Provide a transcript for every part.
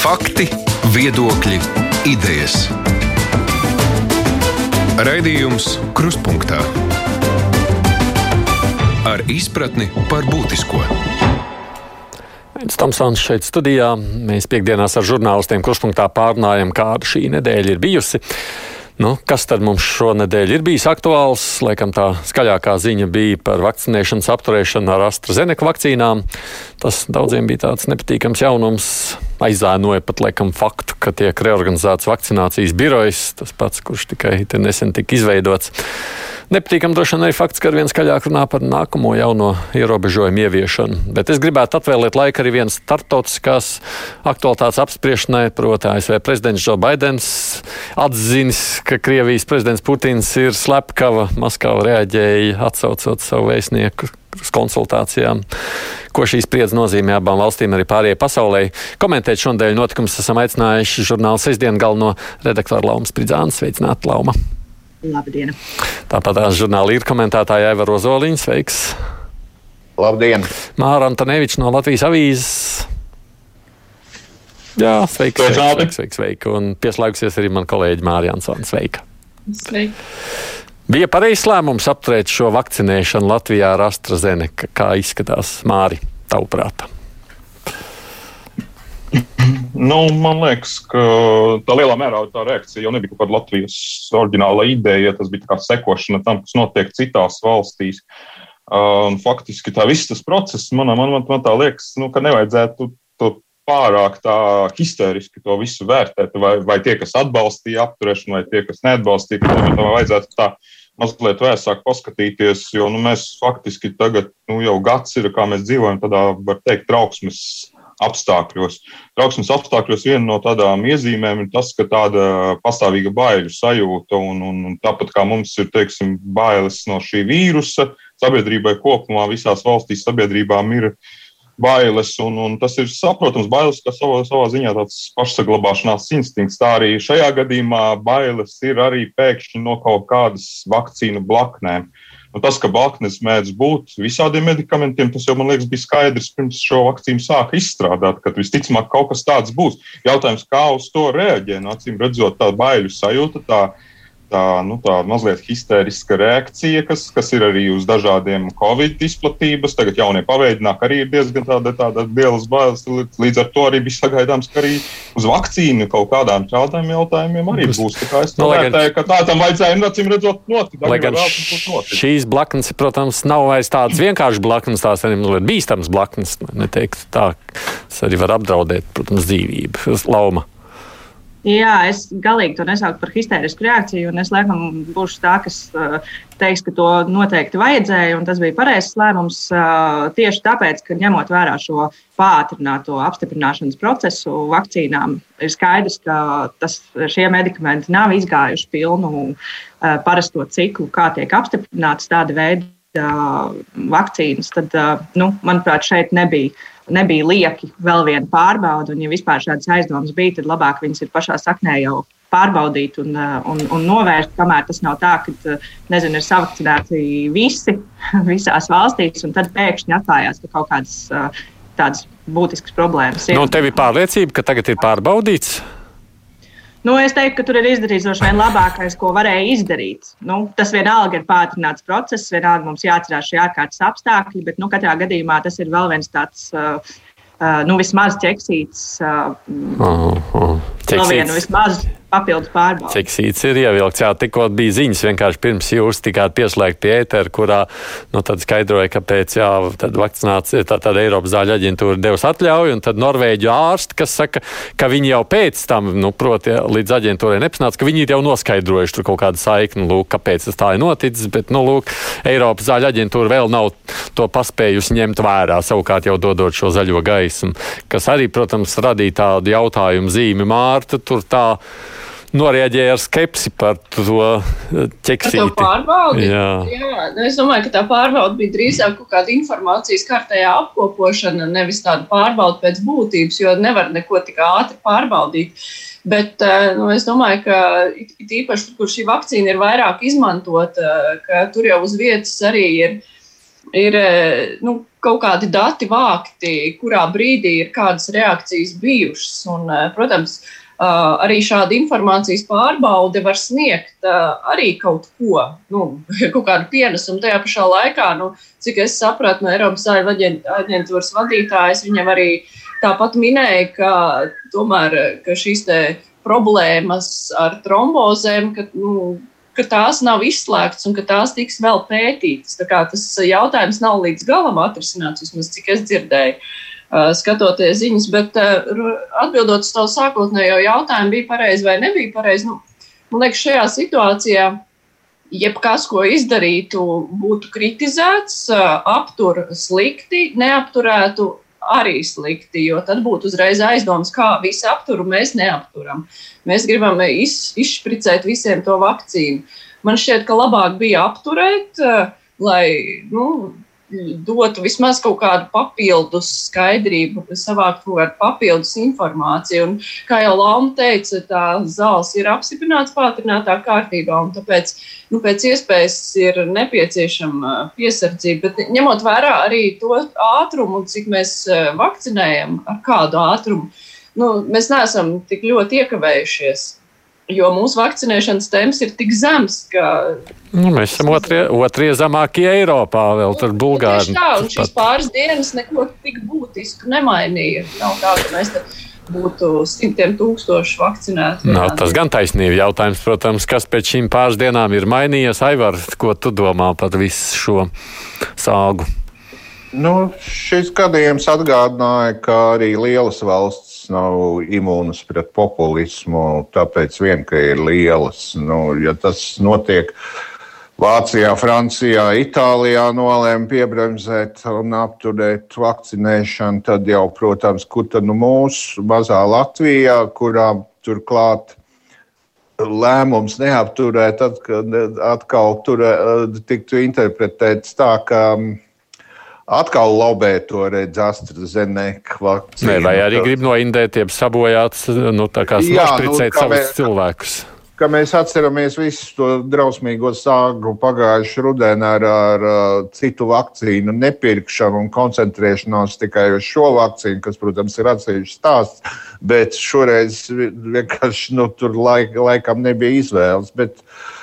Fakti, viedokļi, idejas. Raidījums Kruspunktā ar izpratni par būtisko. Stamsons šeit studijā. Mēs piekdienās ar žurnālistiem Kruspunktā pārnājam, kāda šī nedēļa ir bijusi. Nu, kas tad mums šonadēļ ir bijis aktuāls? Laikam tā skaļākā ziņa bija par vakcinēšanas apturēšanu ar AstraZeneca vakcīnām. Tas daudziem bija tāds nepatīkams jaunums. Aizēnoja pat laikam faktu, ka tiek reorganizēts vakcinācijas birojs, tas pats, kurš tikai nesen tika izveidots. Nepatīkam droši vien arī fakts, ka ar vien skaļāk runā par nākamo jauno ierobežojumu ieviešanu. Bet es gribētu atvēlēt laiku arī vienas startautiskās aktualitātes apspriešanai, proti, ASV prezidents Joe Bidenis atzinis, ka Krievijas prezidents Putins ir slepkava. Maskava reaģēja atsaucot savu vēstnieku konsultācijām. Ko šī spriedze nozīmē abām valstīm, arī pārējai pasaulē. Komentēt šodien notikumus esam aicinājuši žurnāla sestdienu galveno redaktoru Laumu Spridzānu. Sveicināti, Lauma! Labdien! Tāpat tās žurnāla ir komentētāja Eva Rozoliņa. Sveiks! Labdien! Māra Antoneviča no Latvijas avīzes. Jā, sveiks, sveiks, sveiks, sveiks, sveiks. Un pieslēgsies arī man kolēģi Mārija Ansona. Sveika! Sveika! Bija pareizs lēmums apturēt šo vakcinēšanu Latvijā ar AstraZeneca. Kā izskatās Māri, tavuprāt? Nu, man liekas, ka tā lielā mērā tā reakcija jau nebija kaut kāda Latvijas oriģināla ideja, tas bija sekošana tam, kas notiek citās valstīs. Uh, faktiski tā viss tas process, man, man, man, man liekas, nu, ka nevajadzētu to pārāk tā histēriski to visu vērtēt, vai, vai tie, kas atbalstīja apturēšanu, vai tie, kas neatbalstīja, ka tam vajadzētu tā mazliet vēsāk paskatīties, jo nu, mēs faktiski tagad nu, jau gads ir, kā mēs dzīvojam tādā, var teikt, trauksmes apstākļos. Trauksmes apstākļos viena no tādām iezīmēm ir tas, ka tāda pastāvīga baiļu sajūta, un, un, un tāpat kā mums ir teiksim, bailes no šī vīrusa, sabiedrībai kopumā visās valstīs sabiedrībām ir bailes, un, un tas ir saprotams, bailes, ka savā, savā ziņā tāds pašsaglabāšanās instinkts. Tā arī šajā gadījumā bailes ir arī pēkšņi no kaut kādas vakcīnu blaknēm. Uh, Nu, tas, ka blaknes mēdz būt visādiem medikamentiem, tas jau man liekas bija skaidrs pirms šo vakcīnu sāka izstrādāt, ka visticamāk kaut kas tāds būs. Jautājums, kā uz to reaģē, nu, acīm redzot, tā baiļu sajūta, tā tā, nu, tā mazliet histēriska reakcija, kas, kas ir arī uz dažādiem covid izplatības. Tagad jaunie paveidināk arī ir diezgan tāda, tāda lielas bailes. Līdz ar to arī bija sagaidāms, ka arī uz vakcīnu kaut kādām šādiem jautājumiem arī būs. Tā es no, nu, vērtēju, ka tā tam vajadzēja, nu, acīm redzot, notikt. Gan šīs blaknes, protams, nav vairs tādas vienkāršas blaknes, tās arī mazliet bīstamas blaknes. Neteikt tā, tas arī var apdraudēt, protams, dzīvību. Lauma. Jā, es galīgi to nesauktu par histērisku reakciju. Es laikam būšu tā, kas uh, teiks, ka to noteikti vajadzēja. Tas bija pareizs lēmums uh, tieši tāpēc, ka ņemot vērā šo pātrināto apstiprināšanas procesu vakcīnām, ir skaidrs, ka tas, šie medikamenti nav izgājuši pilnu uh, parasto ciklu, kā tiek apstiprināts tāda veida vakcīnas, tad, nu, manuprāt, šeit nebija nebija lieki vēl viena pārbauda. Un, ja vispār šādas aizdomas bija, tad labāk viņas ir pašā saknē jau pārbaudīt un, un, un novērst, kamēr tas nav tā, ka nezinu, ir savakcinēti visi visās valstīs, un tad pēkšņi atklājās, ka kaut kādas tādas būtiskas problēmas ir. Nu, tev ir pārliecība, ka tagad ir pārbaudīts? Nu, es teiktu, ka tur ir izdarīts droši vien labākais, ko varēja izdarīt. Nu, tas vienalga ir pātrināts process, vienalga mums jāatcerās šie ārkārtas apstākļi, bet nu, katrā gadījumā tas ir vēl viens tāds. Uh, uh, nu, vismaz ķeksīts. Uh, uh, uh, ķeksīts. Vismaz papildus pārbaudas. Cik sīts ir ievilkts? Jā, tikko bija ziņas vienkārši pirms jūs tikāt pieslēgt pie ētera, kurā nu, skaidroja, kāpēc jā, tad vakcinācija, tā tad Eiropas zāļu aģentūra devusi atļauju, un tad Norvēģu ārsti, kas saka, ka viņi jau pēc tam, nu, proti, līdz aģentūrai nepanāca, ka viņi ir jau noskaidrojuši tur kaut kādu saikni, lūk, kāpēc tas tā ir noticis, bet, nu, lūk, Eiropas zāļu aģentūra vēl nav to paspējusi ņemt vērā, savukārt jau dodot šo zaļo gaismu, kas arī, protams, radīja tādu jautājumu zīmi Mārta, tur tā norēģēja ar skepsi par to eh, ķeksīti. Par to pārbaudi? Jā. Jā, nu es domāju, ka tā pārbauda bija drīzāk kaut kāda informācijas kārtējā apkopošana, nevis tāda pārbauda pēc būtības, jo nevar neko tik ātri pārbaudīt. Bet eh, nu, es domāju, ka it īpaši, kur šī vakcīna ir vairāk izmantota, ka tur jau uz vietas arī ir ir nu, kaut kādi dati vākti, kurā brīdī ir kādas reakcijas bijušas. Un, protams, arī šāda informācijas pārbaude var sniegt arī kaut ko, nu, kaut kādu pienesumu. Tajā pašā laikā, nu, cik es sapratu no Eiropas aģentūras vadītājas, viņam arī tāpat minēja, ka tomēr ka šīs problēmas ar trombozēm, ka, nu, ka tās nav izslēgtas un ka tās tiks vēl pētītas. Tas jautājums nav līdz galam atrisināts, vismaz cik es dzirdēju. Uh, skatoties ziņas, bet uh, atbildot uz tavu sākotnējo jautājumu, bija pareizi vai nebija pareizi. Nu, man liekas, šajā situācijā jebkas, ko izdarītu, būtu kritizēts, uh, aptur slikti, neapturētu arī slikti, jo tad būtu uzreiz aizdoms, kā visu apturu mēs neapturam. Mēs gribam iz, izšpricēt visiem to vakcīnu. Man šķiet, ka labāk bija apturēt, lai nu, dotu vismaz kaut kādu papildus skaidrību, savākt kaut kādu papildus informāciju. Un, kā jau Lapa teica, tā zāles ir apstiprināts pātrinātā kārtībā, un tāpēc nu, pēc iespējas ir nepieciešama piesardzība. Bet ņemot vērā arī to ātrumu, cik mēs eh, vakcinējam, ar kādu ātrumu, nu, mēs neesam tik ļoti iekavējušies jo mūsu vakcinēšanas temps ir tik zems, ka. Nu, mēs esam otrie, otrie zemākie Eiropā, vēl tur Bulgāri. Tieši tā, un šīs pāris dienas neko tik būtisku nemainīja. Nav tā, ka mēs te būtu simtiem tūkstoši vakcinēti. Nav tas gan taisnība jautājums, protams, kas pēc šīm pāris dienām ir mainījies. Aivar, ko tu domā par visu šo sāgu? Nu, šis gadījums atgādināja, ka arī lielas valsts nav imūnas pret populismu, tāpēc vien, ka ir lielas. Nu, ja tas notiek Vācijā, Francijā, Itālijā nolēma piebremzēt un apturēt vakcinēšanu, tad jau, protams, kur tad nu mūsu mazā Latvijā, kurā turklāt lēmums neapturēt, tad, atkal tur tiktu interpretēts tā, ka atkal lobē to redz AstraZeneca vakcīnu. Nē, vai arī grib noindēt, jeb sabojāt, nu, tā kā nošpricēt nu, savus mēs, cilvēkus. Ka mēs atceramies visu to drausmīgo sāgu pagājušu rudenu ar, ar, ar citu vakcīnu nepirkšanu un koncentrēšanos tikai uz šo vakcīnu, kas, protams, ir atsevišķs stāsts, bet šoreiz vienkārši nu, tur laik, laikam nebija izvēles. Bet, Uh,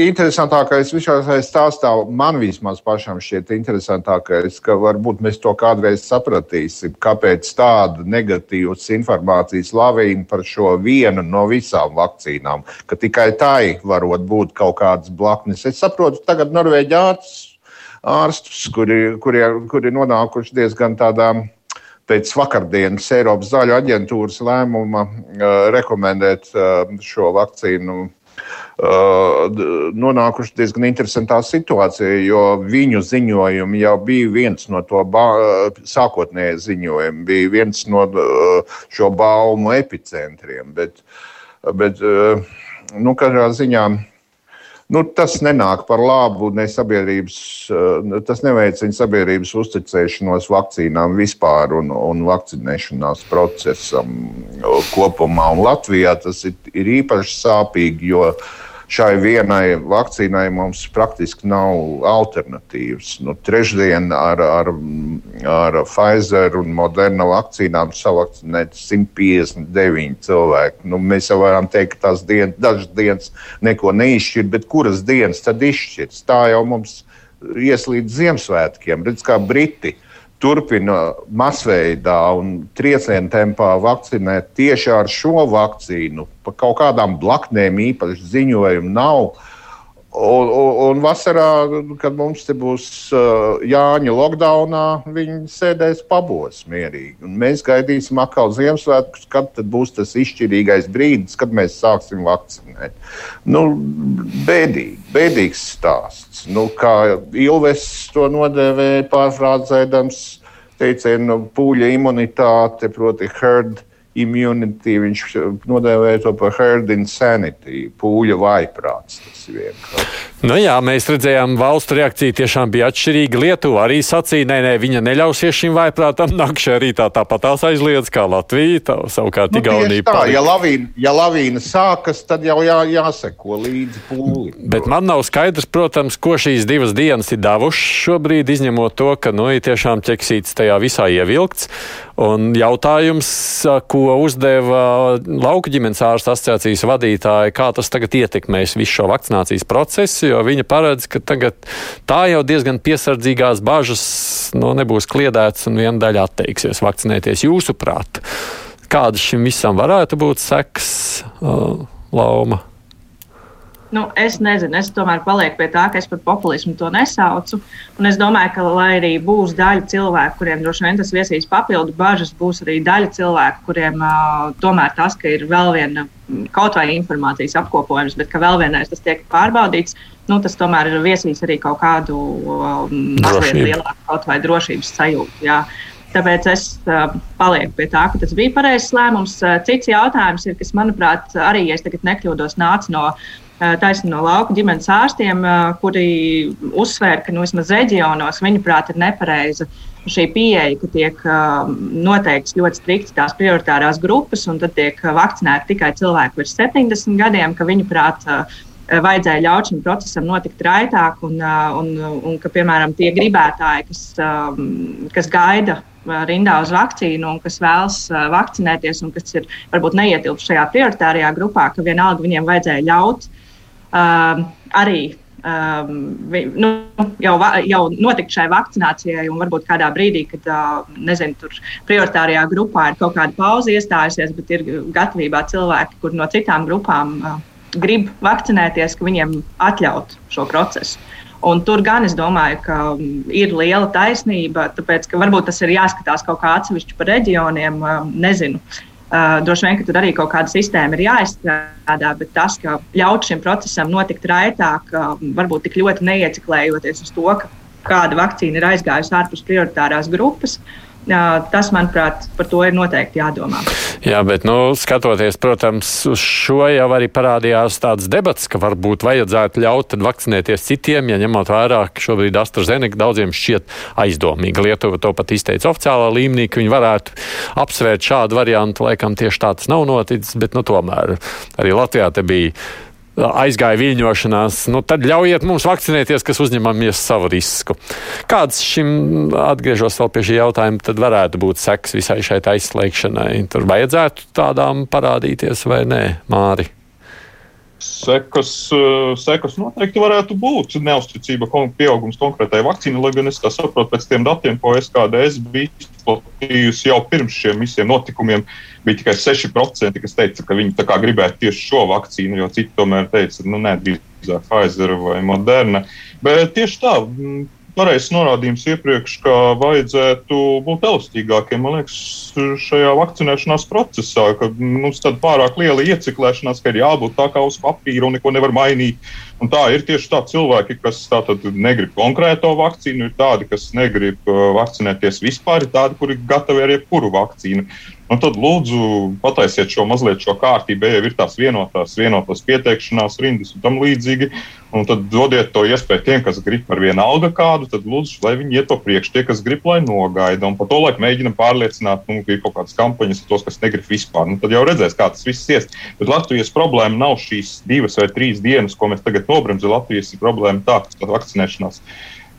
interesantākais visā stāstā, man vismaz pašam šķiet interesantākais, ka varbūt mēs to kādreiz sapratīsim, kāpēc tāda negatīvas informācijas lavīna par šo vienu no visām vakcīnām, ka tikai tai varot būt kaut kādas blaknes. Es saprotu, tagad Norvēģijas ārstus, kuri, kuri, kuri nonākuši diezgan tādā pēc vakardienas Eiropas zaļu aģentūras lēmuma uh, rekomendēt uh, šo vakcīnu nonākuši diezgan interesantā situācijā, jo viņu ziņojumi jau bija viens no to sākotnējiem ziņojumiem, bija viens no uh, šo baumu epicentriem. Bet, bet nu, katrā ziņā Nu, tas nenāk par labu ne sabiedrības, eh, tas neveicina sabiedrības uzticēšanos vakcīnām vispār un, un vakcinēšanās procesam kopumā. Un Latvijā tas ir, ir īpaši sāpīgi, jo uh, šai vienai vakcīnai mums praktiski nav alternatīvas. Nu, trešdien ar, ar, ar Pfizer un Moderna vakcīnām savakcinēt 159 cilvēki. Nu, mēs jau varam teikt, ka tās dienas, dažas dienas neko neizšķir, bet kuras dienas tad izšķirs? Tā jau mums ies līdz Ziemassvētkiem. Redz, kā Briti turpina masveidā un triecienu tempā vakcinēt tieši ar šo vakcīnu. Par kaut kādām blaknēm īpaši ziņojumu nav. Un, un, un vasarā, kad mums te būs uh, Jāņa lockdownā, viņi sēdēs pabos mierīgi. Un mēs gaidīsim atkal Ziemassvētkus, kad būs tas izšķirīgais brīdis, kad mēs sāksim vakcinēt. Nu, bēdīgi, bēdīgs stāsts. Nu, kā Ilves to nodēvēja pārfrāzēdams, teicienu pūļa imunitāte, proti herd immunity, viņš nodēvēja to par herd insanity, pūļa vaiprāts. Nu jā, mēs redzējām, valstu reakcija tiešām bija atšķirīga. Lietuva arī sacīja, nē, nē, viņa neļausies šim vaiprātam. Nakšē arī tā tāpat tās aizliedz kā Latvija, tā, savukārt Nu, Igaunija. tā, ja lavīna, ja lavīna sākas, tad jau jā, jāseko līdzi pūlim. Bet man nav skaidrs, protams, ko šīs divas dienas ir devušas šobrīd, izņemot to, ka nu, ir tiešām ķeksīts tajā visā ievilkts. Un jautājums, ko uzdeva lauka ģimenes ārsta asociācijas vadītāja, kā tas tagad ietekmēs visu šo vakcinācijas procesu, jo viņa paredz, ka tagad tā jau diezgan piesardzīgās bažas nu, nebūs kliedētas un viena daļa atteiksies vakcinēties. Jūsuprāt, kādas šim visam varētu būt sekas, uh, Lauma? Nu, es nezinu, es tomēr palieku pie tā, ka es par populismu to nesaucu. Un es domāju, ka, lai arī būs daļa cilvēku, kuriem droši vien tas viesīs papildu bažas, būs arī daļa cilvēku, kuriem uh, tomēr tas, ka ir vēl viena kaut vai informācijas apkopojums, bet ka vēl vienreiz tas tiek pārbaudīts, nu, tas tomēr ir viesīs arī kaut kādu um, mazliet lielāku kaut vai drošības sajūtu. Jā. Tāpēc es uh, palieku pie tā, ka tas bija pareizs lēmums. Uh, cits jautājums ir, kas, manuprāt, arī, ja es tagad nekļūdos, nāca no uh, taisni no lauka ģimenes ārstiem, uh, kuri uzsvēra, ka nu, vismaz reģionos viņuprāt ir nepareiza šī pieeja, ka tiek uh, noteikts ļoti strikti tās prioritārās grupas, un tad tiek vakcinēti tikai cilvēki virs 70 gadiem, ka viņuprāt. Vajadzēja ļaut šim procesam notikt raitāk, un, un, un ka, piemēram, tie gribētāji, kas, kas gaida rindā uz vakcīnu un kas vēlas vakcinēties un kas ir varbūt neietilpst šajā prioritārajā grupā, ka vienalga viņiem vajadzēja ļaut um, arī um, nu, jau, va- jau notikt šai vakcinācijai, un varbūt kādā brīdī, kad uh, nezinu, tur prioritārajā grupā ir kaut kāda pauze iestājusies, bet ir gatavībā cilvēki, kur no citām grupām uh, grib vakcinēties, ka viņiem atļaut šo procesu. Un tur gan es domāju, ka mm, ir liela taisnība, tāpēc ka varbūt tas ir jāskatās kaut kā atsevišķi par reģioniem. um, Nezinu. Uh, droši vien, ka tur arī kaut kāda sistēma ir jāizstrādā, bet tas, ka ļaut šim procesam notikt raitāk, uh, varbūt tik ļoti neieciklējoties uz to, ka kāda vakcīna ir aizgājusi ārpus prioritārās grupas, uh, tas, manuprāt, par to ir noteikti jādomā. Jā, bet, nu, skatoties, protams, uz šo jau arī parādījās tāds debats, ka varbūt vajadzētu ļaut vakcinēties citiem, ja ņemot vērā, ka šobrīd AstraZeneca daudziem šķiet aizdomīga. Lietuva to pat izteica oficiālā līmenī, ka viņi varētu apsvērt šādu variantu. Laikam tieši tā tas nav noticis, bet, nu, tomēr arī Latvijā te bija aizgāja viļņošanās, nu tad ļaujiet mums vakcinēties, kas uzņemamies savu risku. Kāds šim, atgriežos vēl pie šī jautājuma, tad varētu būt seks visai šai aizslēgšanai? Tur vajadzētu tādām parādīties vai nē, Māri? Sekas, eh, sekas noteikti varētu būt. Neusticība, pieaugums konkrētai vakcīnai, lai gan es tā saprotu, pēc tiem datiem, ko SKDS bija izplatījusi jau pirms šiem visiem notikumiem, bija tikai 6%, kas teica, ka viņi gribētu tieši šo vakcīnu, jo citi tomēr teica, nu, nē, drīzāk Pfizer vai Moderna. Bet tieši tā. Pareizs norādījums iepriekš, ka vajadzētu būt elastīgākiem, man liekas, šajā vakcinēšanās procesā, ka mums tāda pārāk liela ieciklēšanās, ka ir jābūt tā kā uz papīra un neko nevar mainīt. Un tā ir tieši tā cilvēki, kas tātad negrib konkrēto vakcīnu, ir tādi, kas negrib uh, vakcinēties vispār, ir tādi, kuri gatavi ar jebkuru vakcīnu. Un tad lūdzu pataisiet šo mazliet šo kārtību, ja ir tās vienotās, vienotās pieteikšanās rindas un tam līdzīgi. Un tad dodiet to iespēju tiem, kas grib par vienu algu kādu, tad lūdzu, lai viņi iet to priekš, tie, kas grib, lai nogaida. Un pa to laiku mēģinam pārliecināt, nu, ka ir kaut kādas kampaņas, tos, kas negrib vispār. Nu, tad jau redzēs, kā tas viss ies. Bet Latvijas problēma nav šīs divas vai trīs dienas, ko mēs tagad nobremzam. Latvijas ir problēma tā, ka vakcinēšanās.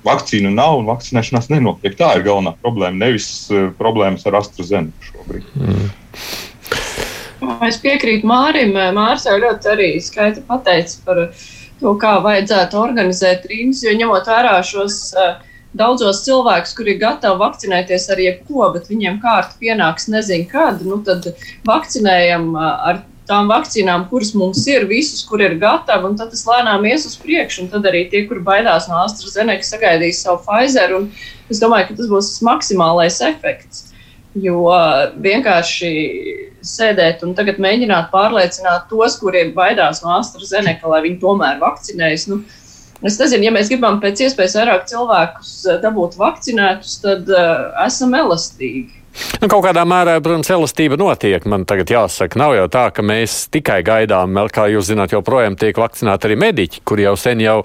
Vakcīnu nav un vakcinēšanās nenotiek. Tā ir galvenā problēma. Nevis uh, problēmas ar AstraZeneca šobrīd. Es piekrītu Mārim. Mārs jau ļoti arī skaidri pateica par to, kā vajadzētu organizēt rīnas, jo ņemot vērā šos uh, daudzos cilvēkus, kuri ir gatavi vakcinēties ar jebko, bet viņiem kārta pienāks nezinu kad, nu tad vakcinējam uh, ar tām vakcīnām, kuras mums ir, visus, kur ir gatavi, un tad tas lēnām ies uz priekšu, tad arī tie, kur baidās no AstraZeneca, sagaidīs savu Pfizer, es domāju, ka tas būs tas maksimālais efekts. Jo vienkārši sēdēt un tagad mēģināt pārliecināt tos, kuriem baidās no AstraZeneca, lai viņi tomēr vakcinējas. Nu, es nezinu, ja mēs gribam pēc iespējas vairāk cilvēkus eh, dabūt vakcinētus, tad uh, esam elastīgi. Nu, kaut kādā mērā, protams, elastība notiek. Man tagad jāsaka, nav jau tā, ka mēs tikai gaidām, kā jūs zināt, joprojām tiek vakcinēti arī mediķi, kuri jau sen jau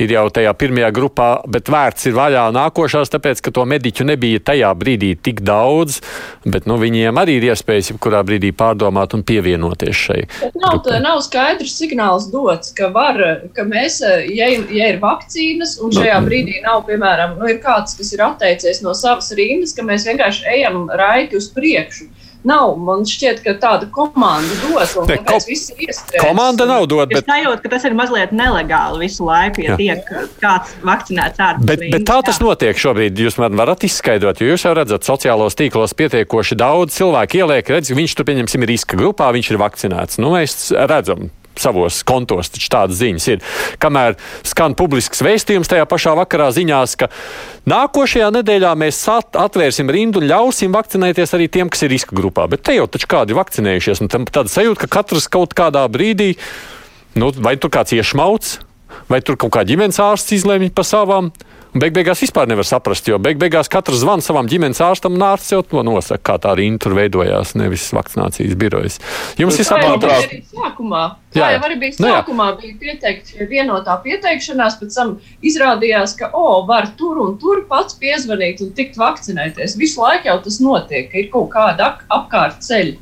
ir jau tajā pirmajā grupā, bet vērts ir vaļā nākošās, tāpēc, ka to mediķu nebija tajā brīdī tik daudz, bet nu, viņiem arī ir iespējas jebkurā brīdī pārdomāt un pievienoties šai. Nav, tā, nav skaidrs signāls dots, ka, var, ka mēs, ja, ja ir vakcīnas un šajā brīdī nav, piemēram, nu, ir kāds, kas ir atteicies no savas rindas, ka mēs vienkārši ejam raiti uz priekšu. Nav, man šķiet, ka tāda komanda dos, un Ne, ko- viss ir iestrēgts. Komanda nav dot, Es bet, sajūtu, ka tas ir mazliet nelegāli visu laiku, ja Jā. tiek kāds vakcinēts ārpus bet, bet tā tas notiek šobrīd. Jūs man varat izskaidrot, jo jūs jau redzat, sociālos tīklos pietiekoši daudz cilvēku ieliek, redz, viņš tur, pieņemsim, ir riska grupā, viņš ir vakcinēts. Nu, mēs redzam. Savos kontos taču tādas ziņas ir. Kamēr skan publisks vēstījums tajā pašā vakarā ziņās, ka nākošajā nedēļā mēs at- atvērsim rindu un ļausim vakcinēties arī tiem, kas ir riska grupā. Bet te jau taču kādi ir vakcinējušies. un Tāda sajūta, ka katrs kaut kādā brīdī, nu, vai tur kāds iešmauts, vai tur kaut kā ģimenes ārsts izlēma par savām. Beig beigās vispār nevar saprast, jo beig beigās katrs zvana savam ģimenes ārstam, un ārsts jau to nosaka, kā tā rinda tur veidojās, nevis vakcinācijas birojas. Jums ir Tā jau saprotams, sākumā. Jā, jā. jau arī bija Nu jā. sākumā. Bija pieteikta vienotā pieteikšanās, pēc tam izrādījās, ka, o, var tur un tur pats piezvanīt un tikt vakcinēties. Visu laiku jau tas notiek, ka ir kaut kāda apkārt ceļa.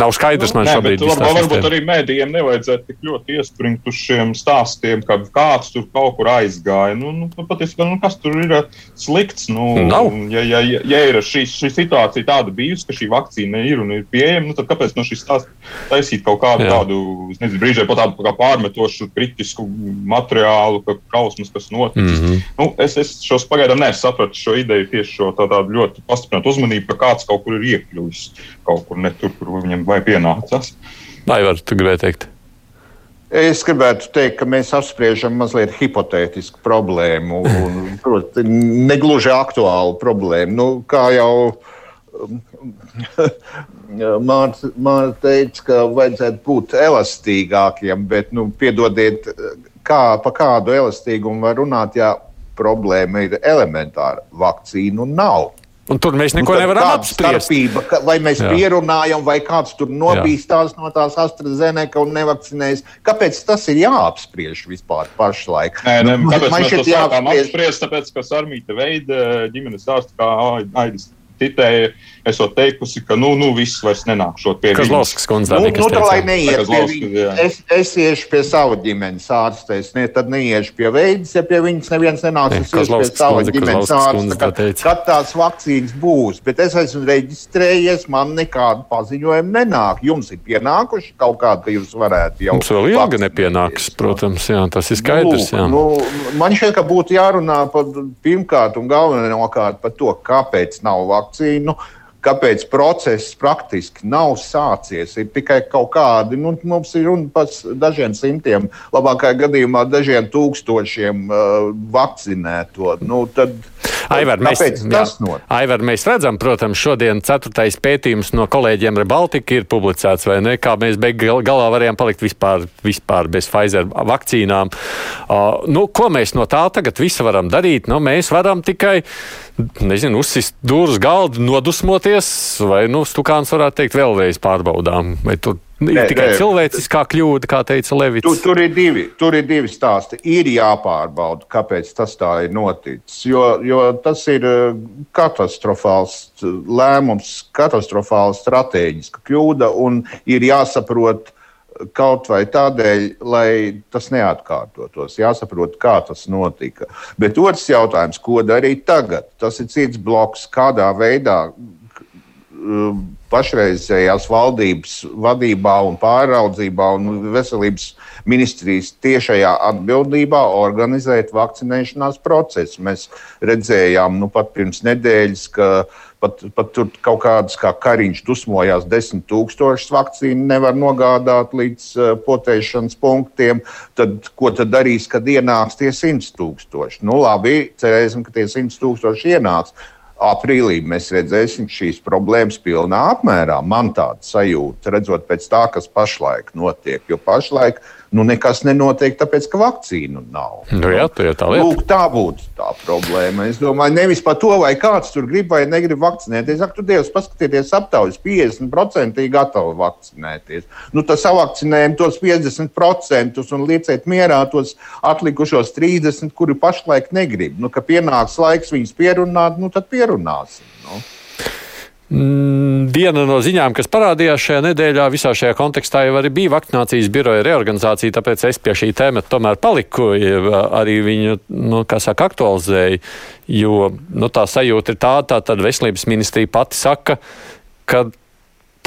Nav skaidrs man Nē, šobrīd. tā varbūt, varbūt arī mēdījiem nevajadzētu tik ļoti iespringt uz šiem stāstiem, ka kāds tur kaut kur aizgāja. Nu, nu, patiesībā, nu, kas tur ir uh, slikts? Nu, Nav. Ja, ja, ja, ir šī, šī situācija tāda bijusi, ka šī vakcīna ir un ir pieejama, nu, tad kāpēc no šīs stāsta taisīt kaut kādu Jā. tādu, nezinu, brīžai pat tādu pārmetošu kritisku materiālu, ka kausmas, kas noticis. Mm -hmm. nu, es, es šos pagaidām nesapratu šo ideju tieši šo tā, tādu ļoti pastiprinātu uzmanību, ka kāds kaut kur ir iekļuvis kaut kur ne tur, kur viņam vai pienācās. Vai var, tu gribēji teikt? Es gribētu teikt, ka mēs apspriežam mazliet hipotētisku problēmu, un, proti, negluži aktuālu problēmu. Nu, kā jau um, Mārta Mār teica, ka vajadzētu būt elastīgākiem, bet, nu, piedodiet, kā, pa kādu elastīgumu var runāt, ja problēma ir elementāra. Vakcīnu nav. Un tur mēs neko Nu, nevaram apspriest. starpība, ka- Vai mēs Jā. pierunājam, vai kāds tur nobīstās no tās AstraZeneca un nevakcinējas? Kāpēc tas ir jāapspriež vispār pašlaik? Nē, nē, kāpēc man mēs to sākām jāapspriež- apspriest? Tāpēc, ka Sarmīta veida ģimenes ārsts, kā Aidis citēja, esot teikusi, ka nu, nu viss vairs nenākšot pie viņas. Kazlauskas kundze. Nu, nu, kas tā lai neiet Tas pie Lauskas, viņa. jā. Es, es iešu pie sava ģimenes ārsta. Es ne, tad neiešu pie veidas, ja pie viņas neviens nenāks. Ne, Es iešu pie kundze, ģimenes ārsta. Kad, kad tās vakcīnas būs, bet es esmu reģistrējies, man nekādu paziņojumu nenāk. Jums ir pienākuši kaut kādi, ka jūs varētu jau. Mums vēl ilgi nepienāks, protams, jā, tas ir skaidrs. Jā. Nu, nu, man šķiet, ka būtu jārunā par pirmkārt un galvenokārt par to, kāpēc nav vakcīnu. Kāpēc process praktiski nav sācies? Ir tikai kaut kādi, nu, mums ir runa par dažiem simtiem, labākajā gadījumā dažiem tūkstošiem uh, vakcinēto. Nu, tad, Aivar, mēs, jā. Aivar, mēs redzam, protams, šodien ceturtais pētījums no kolēģiem Rebaltika ir publicēts, vai ne? Kā mēs beig gal- galā varējām palikt vispār, vispār bez Pfizer vakcīnām. Uh, nu, ko mēs no tā tagad visi varam darīt? Nu, mēs varam tikai, nezinu, uzsist dūrus galdu, nodusmoties, vai, nu, stukāns varētu teikt, vēlreiz pārbaudām. Vai tur ir Nē, tikai nē. cilvēciskā kļūda, kā teica Levits? Tur, tur, ir divi, tur ir divi stāsti. Ir jāpārbauda, kāpēc tas tā ir noticis. Jo, jo tas ir eh, katastrofāls eh, lēmums, katastrofāla stratēģiska kļūda, un ir jāsaprot kaut vai tādēļ, lai tas neatkārtotos. Jāsaprot, kā tas notika. Bet otrs jautājums, ko darīt tagad? Tas ir cits bloks, kādā veidā um, pašreizējās valdības vadībā un pāraudzībā un veselības ministrijas tiešajā atbildībā organizēt vakcinēšanās procesu. Mēs redzējām nu, pat pirms nedēļas, ka pat, pat tur kaut kādas kā kariņš dusmojās, desmit tūkstošus vakcīnu nevar nogādāt līdz uh, potēšanas punktiem. Tad, ko tad darīs, kad ienāks tie simt tūkstoši? Nu, labi, cerēsim, ka tie simt tūkstoši ienāks aprīlī mēs redzēsim šīs problēmas pilnā apmērā. Man tāda sajūta, redzot pēc tā, kas pašlaik notiek. Jo pašlaik Nu, nekas nenotiek, tāpēc, ka vakcīnu nav. Nu, jā, tā, tā, Lūk, tā būtu tā problēma. Es domāju, nevis par to, vai kāds tur grib vai negrib vakcinēties. Ak, tu Dievs, paskatieties, aptaujas 50% ir gatavi vakcinēties. Nu, tad savakcinējam tos 50% un lieciet mierā tos atlikušos 30%, kuri pašlaik negrib. Nu, ka pienāks laiks viņus pierunāt, nu, tad pierunāsim. Nu. Mm, viena no ziņām, kas parādījās šajā nedēļā, visā šajā kontekstā jau arī bija vakcinācijas biroja reorganizācija, tāpēc es pie šī tēma tomēr paliku, arī viņu, nu, kā saka, aktualizēju, jo, nu, tā sajūta ir tāda, tā tad veselības ministrija pati saka, ka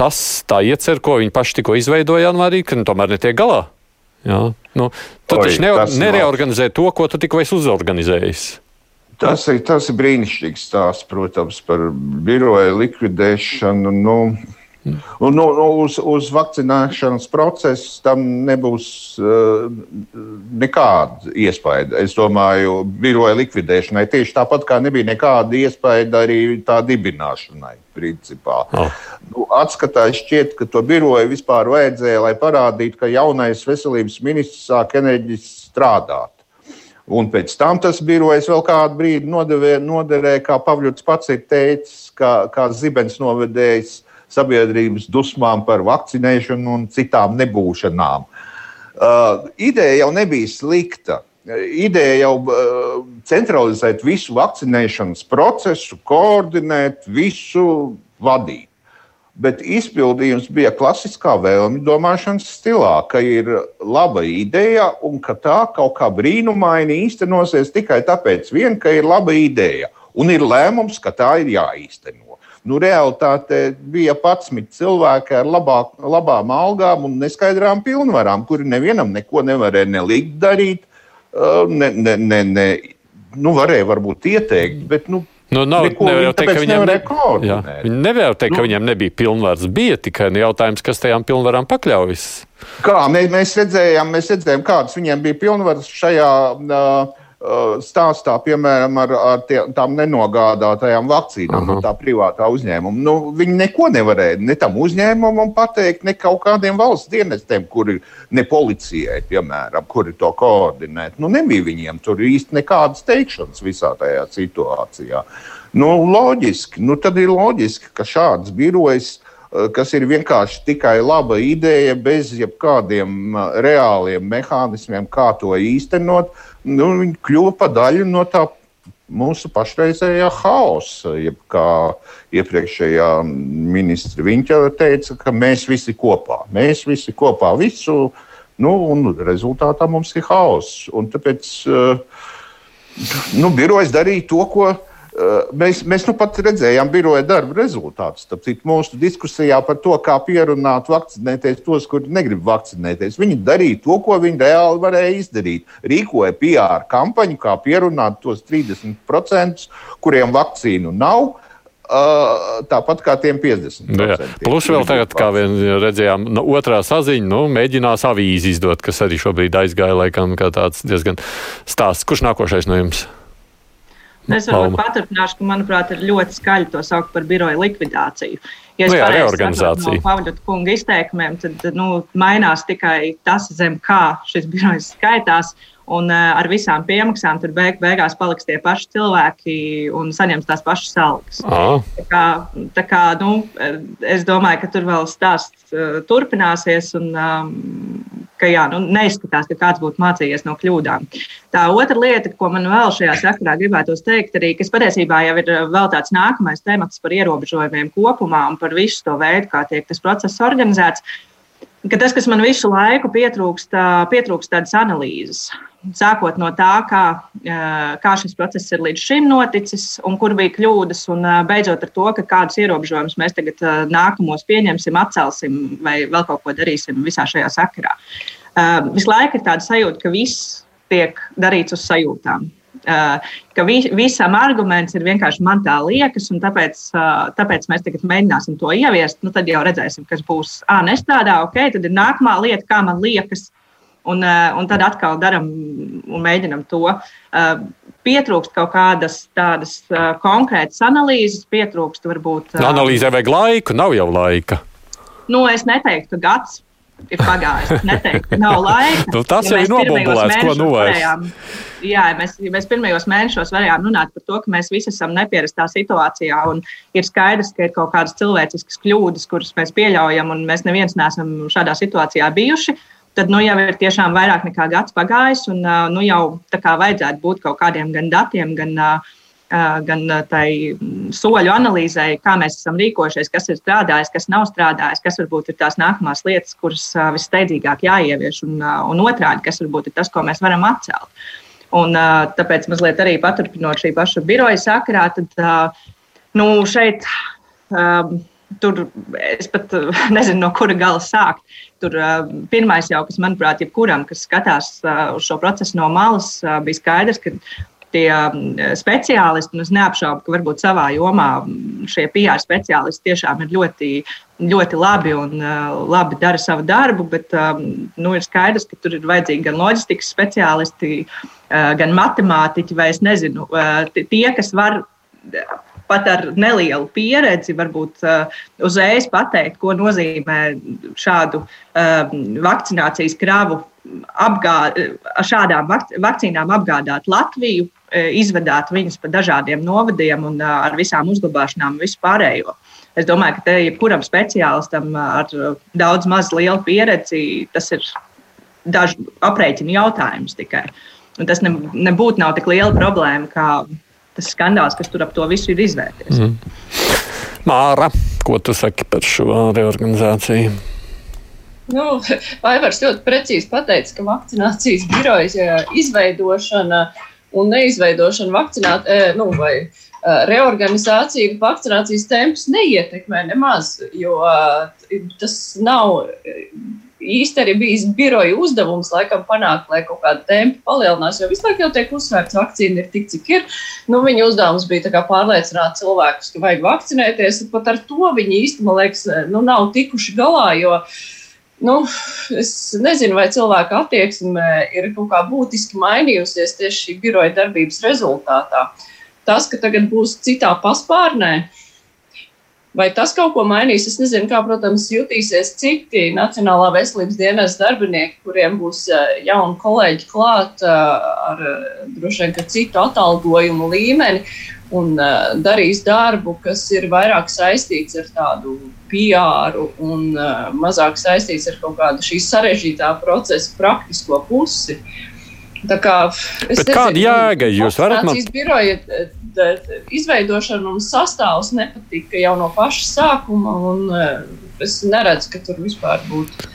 tas tā iecer, ko viņi paši tikko izveidoja janvārī, ka nu, tomēr netiek galā. Jā, nu, tu Oi, taču ne, nereorganizē to, ko tu tikko esi uzorganizējis. Tas ir, tas ir brīnišķīgs stāsts, protams, par biroja likvidēšanu. Nu, Un, nu, nu, uz, uz vakcinēšanas procesu tam nebūs uh, nekāda iespēja. Es domāju, biroja likvidēšanai tieši tāpat kā nebija nekāda iespēja arī tā dibināšanai. Principā. Oh. Nu, atskatā šķiet, ka to biroju vispār vajadzēja, lai parādītu, ka jaunais veselības ministrs sāk enerģiski strādāt. Un pēc tam tas birojs vēl kādu brīdi noderēja, noderē, kā Pavļots pats ir teicis, kā, kā zibens novedējis sabiedrības dusmām par vakcinēšanu un citām nebūšanām. Uh, ideja jau nebija slikta. Ideja jau uh, centralizēt visu vakcinēšanas procesu, koordinēt, visu vadīt. Bet izpildījums bija klasiskā vēlme domāšanas stilā, ka ir laba ideja un ka tā kaut kā brīnumaini īstenosies tikai tāpēc, vien, ka ir laba ideja un ir lēmums, ka tā ir jāīsteno. Nu, realitāte bija 11 cilvēki ar labā, labām algām un neskaidrām pilnvarām, kuri nevienam neko nevarēja nelikt darīt. Ne, ne, ne, ne, nu, varēja varbūt ieteikt, bet nu, Nu, nav, nevar jau teikt, ka viņam, ne... jā, viņi nevar teikt, nu, ka viņam nebija pilnvars. Bija tikai jautājums, kas tajām pilnvarām pakļaujas. Kā mēs, mēs, redzējām, mēs redzējām, kādas viņiem bija pilnvaras šajā uh, stāstā, piemēram, ar, ar tie, tām nenogādātajām vakcīnām no tā privātā uzņēmuma. Nu, viņi neko nevarēja ne tam uzņēmumam pateikt, ne kaut kādiem valsts dienestiem, kuri ne policijai, piemēram, kuri to koordinēt. Nu, nebija viņiem tur īsti nekādas teikšanas visā tajā situācijā. Nu, loģiski, nu, tad ir loģiski, ka šāds birojs kas ir vienkārši tikai laba ideja, bez jebkādiem reāliem mehānismiem, kā to īstenot, nu, kļuva par daļu no tā mūsu pašreizējā haosa. Jeb kā iepriekšējā ministra viņa teica, ka mēs visi kopā, mēs visi kopā visu, nu, un rezultātā mums ir haoss. Tāpēc nu, birojas darīja to, ko Eh, mēs, mēs nu pat redzējām biroja darba rezultātus. Tāpēc mūsu diskusijā par to, kā pierunāt vakcinēties tos, kuri negrib vakcinēties. Viņi darīja to, ko viņi reāli varēja izdarīt. Rīkoja PR kampaņu, kā pierunāt tos 30%, kuriem vakcīnu nav. Uh, tāpat kā tiem 50. Nu, jā. Plus vēl tagad, kā vien redzējām, no otrā saziņa, nu, mēģinās avīzi izdot, kas arī šobrīd aizgāja laikam kā tāds diezgan stāsts. Kurš nākošais no jums? Es varbūt paturpināšu, ka, manuprāt, ir ļoti skaļi to saukt par biroja likvidāciju. Ja es nu jā, reorganizāciju. No Pavļota kunga izteikumiem, tad nu, mainās tikai tas, zem kā šis birojs skaitās. Un uh, ar visām piemaksām tur beig, beigās paliks tie paši cilvēki un saņems tās pašas algas. Tā kā, tā kā, nu, es domāju, ka tur vēl stāsts uh, turpināsies un um, ka jā, nu, neizskatās, ka kāds būtu mācījies no kļūdām. Tā otra lieta, ko man vēl šajā sakarā gribētos teikt, arī, kas patiesībā jau ir vēl tāds nākamais temats par ierobežojumiem kopumā un par visu to veidu, kā tiek tas process organizēts ka tas, kas man visu laiku pietrūkst, pietrūkst tādas analīzes. Sākot no tā, kā, kā šis process ir līdz šim noticis, un kur bija kļūdas, un beidzot ar to, ka kādus ierobežojumus mēs tagad nākamos pieņemsim, atcelsim vai vēl kaut ko darīsim visā šajā sakarā. Visu laiku ir tāda sajūta, ka viss tiek darīts uz sajūtām ka vi, visam arguments ir vienkārši man tā liekas, un tāpēc, tāpēc mēs tagad mēģināsim to ieviest. Nu, tad jau redzēsim, kas būs. Ah, nestrādā, ok, tad ir nākamā lieta, kā man liekas. Un, un tad atkal darām un mēģinām to. Pietrūkst kaut kādas tādas konkrētas analīzes, pietrūkst varbūt. Analīzē vajag laiku, nav jau laika. Nu, es neteiktu, ka gads ir pagājis. Neteikt, nav laika. nu, tas ja jau ir nobumbulēts, ko nu vairs. Jā, mēs, mēs pirmajos mēnešos varējām runāt par to, ka mēs visi esam nepierastā situācijā, un ir skaidrs, ka ir kaut kādas cilvēciskas kļūdas, kuras mēs pieļaujam, un mēs neviens neesam šādā situācijā bijuši. Tad nu, jau ir tiešām vairāk nekā gads pagājis, un nu, jau tā kā vajadzētu būt kaut kādiem gan datiem, gan uh, gan tai soļu analīzē, kā mēs esam rīkojušies, kas ir strādājis, kas nav strādājis, kas varbūt ir tās nākamās lietas, kuras vissteidzīgāk jāievieš, un, un otrādi, kas varbūt ir tas, ko mēs varam atcelt. Un, tāpēc mazliet arī paturpinot šī paša biroja sakarā, tad nu, šeit. Tur es pat nezinu, no kura gala sākt. Tur pirmais jau, kas, manuprāt, jebkuram, kas skatās uz šo procesu no malas, bija skaidrs, ka tie speciālisti, un es neapšaubu, ka varbūt savā jomā šie PR speciālisti tiešām ir ļoti, ļoti labi un uh, labi dara savu darbu, bet um, nu, ir skaidrs, ka tur ir vajadzīgi gan loģistikas speciālisti, uh, gan matemātiķi, vai es nezinu, tie, kas var pat ar nelielu pieredzi, varbūt uh, uzreiz pateikt, ko nozīmē šādu uh, vakcinācijas kravu apgād, ar šādām vakcīnām apgādāt Latviju, E, izvedāt viņus pa dažādiem novadiem un e, ar visām uzglabāšanām un vispārējo. Es domāju, ka te jebkuram speciālistam ar daudz maz lielu pieredzi tas ir dažu aprēķinu jautājums tikai. Un tas ne, nebūtu nav tik liela problēma, kā tas skandāls, kas tur ap to visu ir izvērties. Mm. Māra, ko tu saki par šo reorganizāciju? Nu, Vaivars ļoti precīzi pateica, ka vakcinācijas birojas izveidošana uh, un neizveidošana vakcināt, e, nu, vai e, reorganizācija, vakcinācijas temps neietekmē nemaz, jo e, tas nav īsti arī bijis biroja uzdevums, laikam, panākt, lai kaut kāda tempa palielinās. Jo visu laiku jau tiek uzsvērts, vakcīna ir tik, cik ir. Nu, viņa uzdevums bija pārliecināt cilvēkus, ka vajag vakcinēties. Pat ar to viņi īsti, man liekas, nu, nav tikuši galā. Jo, uh, Nu, es nezinu, vai cilvēka attieksme ir kaut kā būtiski mainījusies tieši šī biroja darbības rezultātā. Tas, ka tagad būs citā paspārnē, vai tas kaut ko mainīs, es nezinu, kā, protams, jutīsies citi Nacionālā veselības dienas darbinieki, kuriem būs eh, jauni kolēģi klāt eh, ar eh, droši vien citu atalgojumu līmeni un darīs darbu, kas ir vairāk saistīts ar tādu PR un uh, mazāk saistīts ar kaut kādu šī sarežģītā procesa praktisko pusi. Tā kā, nezinu, kāda jēga jūs varat man? Biroja izveidošana un sastāvs nepatika jau no paša sākuma, un uh, es neredzu, ka tur vispār būtu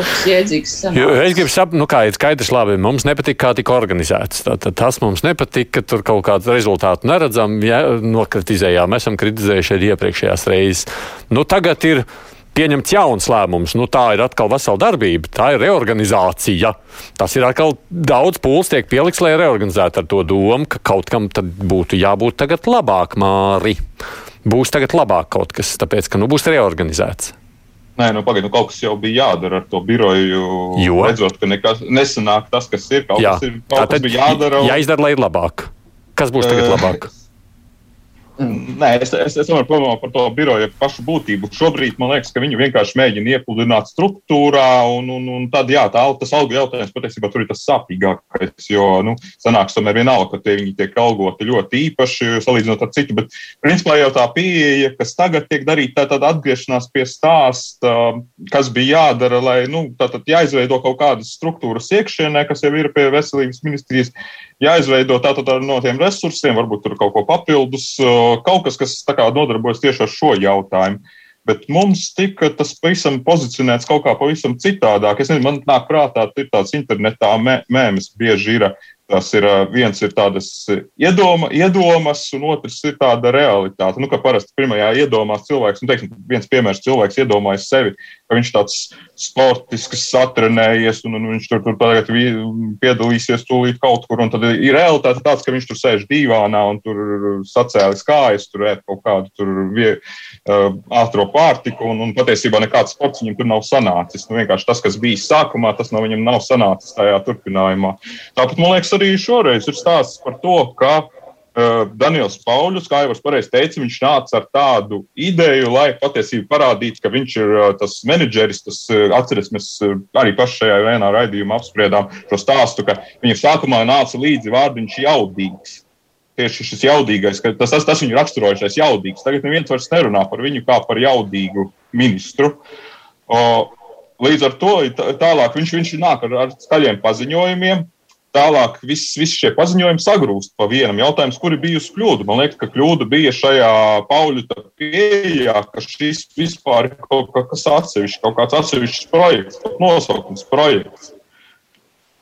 jēdzīgs. Jo, es gribu saprast, nu, kā ir skaidrs, labi, mums nepatīk, kā tika organizēts. Tātad tas mums nepatīk, ka tur kaut kādu rezultātu neredzam. Ja, nokritizējām, esam kritizējuši arī iepriekšējās reizes. Nu, tagad ir pieņemts jauns lēmums. Nu, tā ir atkal vesela darbība, tā ir reorganizācija. Tas ir atkal daudz pūles tiek pieliks, lai reorganizētu ar to domu, ka kaut kam būtu jābūt tagad labāk, Māri. Būs tagad labāk kaut kas, tāpēc, ka nu, būs reorganizēts. Nē, nu, pagaidi, nu, kaut kas jau bija jādara ar to biroju. Jo redzot, ka nekas nesanāk tas, kas ir. Kaut Jā. kas ir kaut tad bija jādara. Un... Jāizdara, lai ir labāk. Kas būs tagad labāk? Nē, es, es, es varu padomāt par to biroju pašu būtību. Šobrīd man liekas, ka viņi vienkārši mēģina iepludināt struktūrā, un, un, un tad, jā, tā, tas algu jautājums patiesībā tur ir tas sāpīgākais. Jo, nu, sanāks tomēr vienalga, ka tie viņi tiek algoti ļoti īpaši, salīdzinot ar citu. Bet, principā, jau tā pieeja, kas tagad tiek darīta, tā tad atgriešanās pie stāsta, kas bija jādara, lai, nu, tā tad jāizveido kaut kādas struktūras iekšienē, kas jau ir pie veselības ministrijas jāizveido tātad no tiem resursiem, varbūt tur kaut ko papildus, kaut kas, kas kā, nodarbojas tieši ar šo jautājumu. Bet mums tika tas pavisam pozicionēts kaut kā pavisam citādāk. Es nezinu, man nāk prātā, ir tāds internetā mē, mēms bieži ir Tas ir viens ir tādas iedoma, iedomas, un otrs ir tāda realitāte. Nu, parasti pirmajā iedomās cilvēks, nu, teiksim, viens piemērs cilvēks iedomājas sevi, ka viņš tāds sportisks, satrenējies, un, un viņš tur, tur tagad piedalīsies tūlīt kaut kur, un tad ir realitāte tāds, ka viņš tur sēž dīvānā un tur sacēlis kājas, tur ēt kaut kādu tur vie, uh, ātro pārtiku, un, un patiesībā nekāds sports viņam tur nav sanācis. Nu, vienkārši tas, kas bija sākumā, tas no viņam nav sanācis tajā turpinājumā. Tāpat, man liekas, arī šoreiz ir stāsts par to, ka uh, Daniels Pauļus, kā jau es pareizi teicu, viņš nāca ar tādu ideju, lai patiesībā parādītu, ka viņš ir uh, tas menedžeris. Tas, uh, atceries, mēs uh, arī paši šajā vienā raidījumā apspriedām šo stāstu, ka viņam sākumā nāca līdzi vārdiņš jaudīgs. Tieši šis jaudīgais, tas, tas, tas viņu raksturojušais jaudīgs. Tagad neviens vairs nerunā par viņu kā par jaudīgu ministru. Līdz ar to tālāk viņš, viņš nāk ar, ar skaļiem paziņojumiem, Tālāk viss, viss šie paziņojumi sagrūst pa vienam jautājumam, kur ir bijusi kļūda. Man liekas, ka kļūda bija šajā Pauļa pieejā, ka šis vispār ir kaut kas atsevišķs, kaut kāds atsevišķs projekts, nosaukums projekts.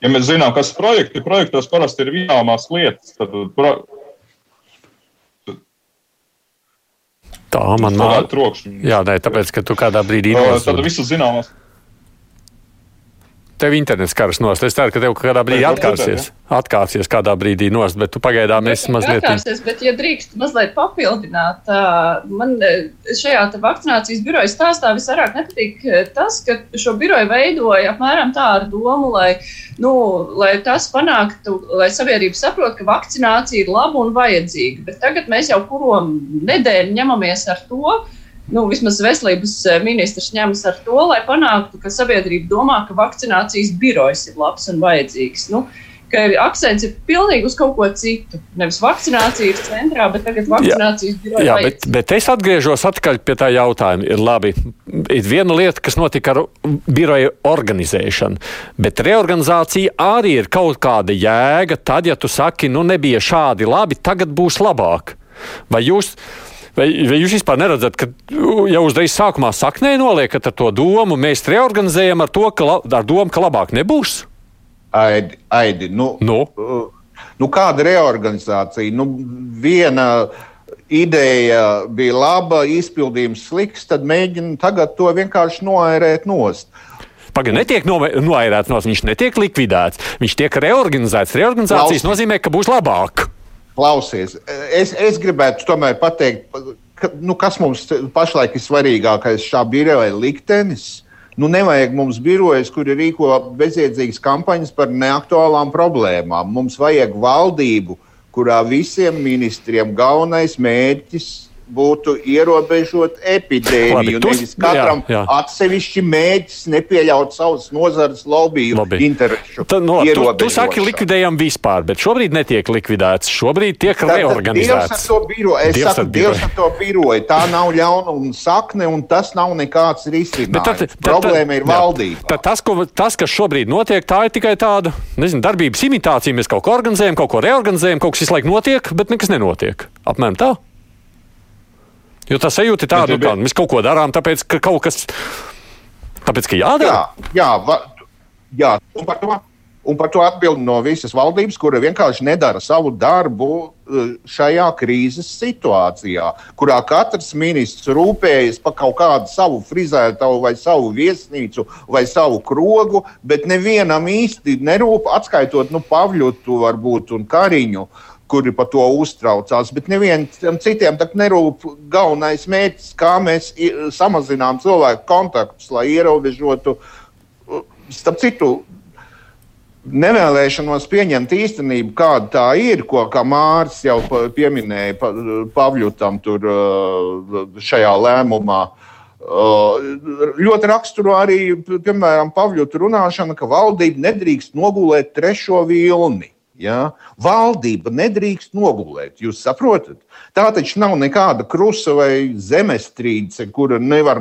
Ja mēs zinām, kas ir projekti, projektos parasti ir vienāmās lietas. Tad, pro... Tā man nāk. Jā, nē, tāpēc, ka tu kādā brīdī. Tad visu zināmās tev internets karas nost. Es ceru, ka tev kādā brīdī atkāpsies. Atkāpsies kādā brīdī nost, bet tu pagaidām esi mazliet. Atkāpsies, bet, ja drīkst mazliet papildināt, man šajā vakcinācijas biroja stāstā visvairāk nepatīk tas, ka šo biroju veidoja apmēram tā ar domu, lai, nu, lai tas panāktu, lai sabiedrība saprot, ka vakcinācija ir laba un vajadzīga. Bet tagad mēs jau kuro nedēļu ņemamies ar to, nu, vismaz veselības eh, ministrs ņemas ar to, lai panāktu, ka sabiedrība domā, ka vakcinācijas birojs ir labs un vajadzīgs. Nu, ka akcents ir pilnīgi uz kaut ko citu. Nevis vakcinācija ir centrā, bet tagad vakcinācijas biroja. Jā, bet, bet es atgriežos atpakaļ pie tā jautājuma. Ir labi, ir viena lieta, kas notika ar biroja organizēšanu, bet reorganizācija arī ir kaut kāda jēga. Tad, ja tu saki, nu nebija šādi labi, tagad būs labāk. Vai jūs? Vai, vai jūs vispār neredzat, ka jau uzreiz sākumā saknē noliekat ar to domu, mēs reorganizējam ar to, ka, ar domu, ka labāk nebūs? Aidi, aidi nu, nu? Nu, kāda reorganizācija? Nu, viena ideja bija laba, izpildījums slikts, tad mēģina tagad to vienkārši noērēt nost. Pagaidām, netiek noērēts, viņš netiek likvidēts. Viņš tiek reorganizēts. Reorganizācijas Klausies. nozīmē, ka būs labāk. Klausies, es, es gribētu tomēr pateikt, ka, nu, kas mums pašlaik ir svarīgākais šā biroja liktenis. Nu, nevajag mums birojas, kuri rīko bezjēdzīgas kampaņas par neaktuālām problēmām. Mums vajag valdību, kurā visiem ministriem galvenais mērķis būtu ierobežot epidēmiju. Labi, nevis katram jā, jā. atsevišķi mēģis nepieļaut savas nozares lobby interesu. Tad, no, tu, tu saki, likvidējam vispār, bet šobrīd netiek likvidēts. Šobrīd tiek tad, reorganizēts. Dievs ar to biroju. Es Dievs saku, Dievs ar to biroju. Tā nav ļaunuma sakne un tas nav nekāds risinājums. Tad, tad, Problēma ir valdība. Tad tas, ko, tas, kas šobrīd notiek, tā ir tikai tāda nezinu, darbības imitācija. Mēs kaut ko organizējam, kaut ko reorganizējam, kaut kas visu laiku notiek, bet nekas nenotiek. Apmēram tā. Jo tā sajūta ir tāda, nu, ka mēs kaut ko darām, tāpēc, ka kaut kas tāpēc, ka jādara. Jā, jā, va, jā. Un, par to, un par to atbild no visas valdības, kura vienkārši nedara savu darbu uh, šajā krīzes situācijā, kurā katrs ministrs rūpējas par kaut kādu savu frizētavu, vai savu viesnīcu, vai savu krogu, bet nevienam īsti nerūp, atskaitot nu, Pavļotu, varbūt, un Kariņu. Uh, kuri par to uztraucās. Bet nevienam citiem nerūp galvenais mērķis, kā mēs samazinām cilvēku kontaktus, lai ierobežotu. Starp citu, nevēlēšanos pieņemt īstenību, kāda tā ir, ko Mārcis jau pieminēja Pavļutam tur, šajā lēmumā. Ļoti raksturo arī, piemēram, Pavļuta runāšana, ka valdība nedrīkst nogulēt trešo vilni. Ja? Valdība nedrīkst nogulēt. Jūs saprotat? Tā taču nav nekāda krusta vai zemestrīce, kura nevar,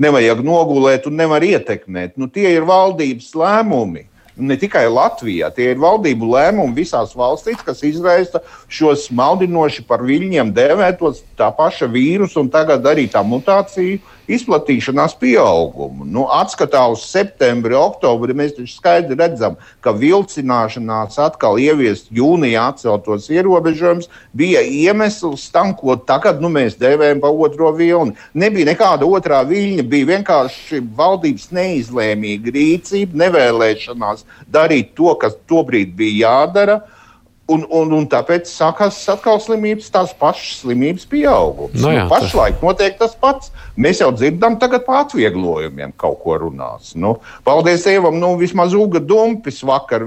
nevajag nogulēt un nevar ietekmēt. Nu, tie ir valdības lēmumi. Ne tikai Latvijā, tie ir valdību lēmumi visās valstīs, kas izraisa šos maldinoši par viļņiem dēvētos tā paša vīrusu un tagad arī tā mutāciju izplatīšanās pieaugumu. Nu, atskatā uz septembri, oktobri mēs taču skaidri redzam, ka vilcināšanās atkal ieviest jūnijā atceltos ierobežojumus bija iemesls tam, ko tagad nu, mēs dēvējam par otro vilni. Nebija nekāda otrā viļņa, bija vienkārši valdības neizlēmīga rīcība, nevēlēšanās darīt to, kas tobrīd bija jādara. Un, un, un tāpēc sākās atkal slimības, tās pašas slimības pieaugums. No nu jā, nu, pašlaik notiek tas pats. Mēs jau dzirdam, tagad par atvieglojumiem kaut ko runās. Nu, paldies Dievam, nu, vismaz Uga Dumpis vakar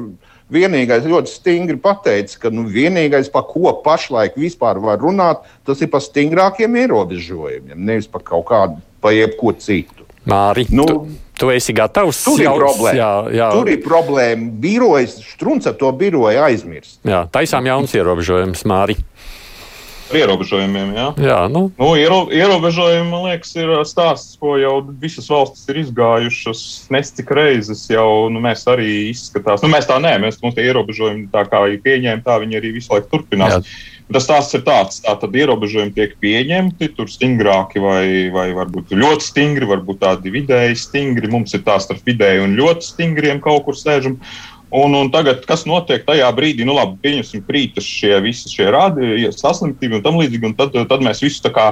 vienīgais ļoti stingri pateicis, ka nu, vienīgais, par ko pašlaik vispār var runāt, tas ir par stingrākiem ierobežojumiem, nevis par kaut kādu, pa jebko citu. Māri, nu, tu, tu esi gatavs. Tur ir problēma. Jā, jā. Tur ir problēma. Birojas, strunce to biroju aizmirst. Jā, taisām jauns ierobežojums, Māri. Ar ierobežojumiem, jā. jā nu. Nu, iero, ierobežojumi, man liekas, ir stāsts, ko jau visas valstis ir izgājušas nescik reizes. Jau nu, mēs arī izskatās, nu, mēs tā nē, mēs mums tie ierobežojumi tā kā ir pieņēmti, tā viņi arī visu laiku turpinās. Jā. Tas stāsts ir tāds, ka ierobežojumi tiek pieņemti, tur stingrāki vai, vai varbūt ļoti stingri, varbūt tādi vidēji stingri. Mums ir tās starp vidēji un ļoti stingriem kaut kur sēžam. Un, un tagad, kas notiek tajā brīdī, nu, labi, pieņemsim, krītas šie visi šie rādi, saslimtība un tam līdzīgi, un tad, tad mēs visu tā kā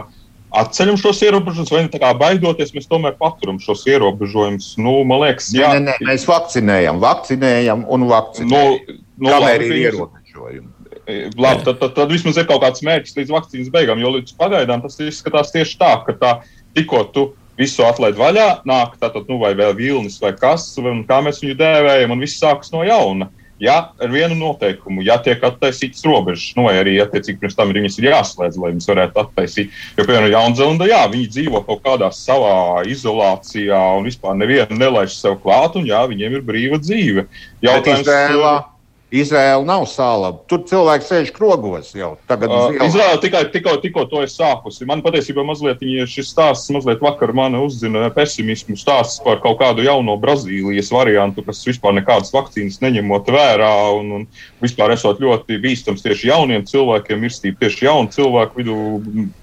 atceļam šos ierobežojumus, vai tā kā baidoties, mēs tomēr paturam šos ierobežojumus. Nu, man liekas, jā, nē, nē, mēs vakcinējam, vakcinējam un vakcinējam. Nu, nu, Kamēr ir ierobežojumi. Labi, tad, tad, tad vismaz ir kaut kāds mērķis līdz vakcīnas beigām, jo līdz pagaidām tas izskatās tieši tā, ka tā, tikko tu visu atlaid vaļā, nāk tātad, nu, vai vēl vilnis vai kas, un kā mēs viņu dēvējam, un viss sākas no jauna. Ja ar vienu noteikumu, ja tiek attaisītas robežas, nu, vai arī attiecīgi pirms tam viņas ir jāslēdz, lai viņas varētu attaisīt. Jo, piemēram, Jaunzēlanda, jā, viņi dzīvo kaut kādā savā izolācijā un vispār nevienu nelaiž sev klāt, un jā, viņiem ir brīva dzīve. Jautājums, Izraela nav sāla. Tur cilvēks sēž krogos jau tagad. Uh, Izraela tikai tikko, tikko to ir sākusi. Man patiesībā mazliet šis stāsts mazliet vakar mani uzzina pesimismu stāsts par kaut kādu jauno Brazīlijas variantu, kas vispār nekādas vakcīnas neņemot vērā un, un vispār esot ļoti bīstams tieši jauniem cilvēkiem, mirstība tieši jaunu cilvēku vidū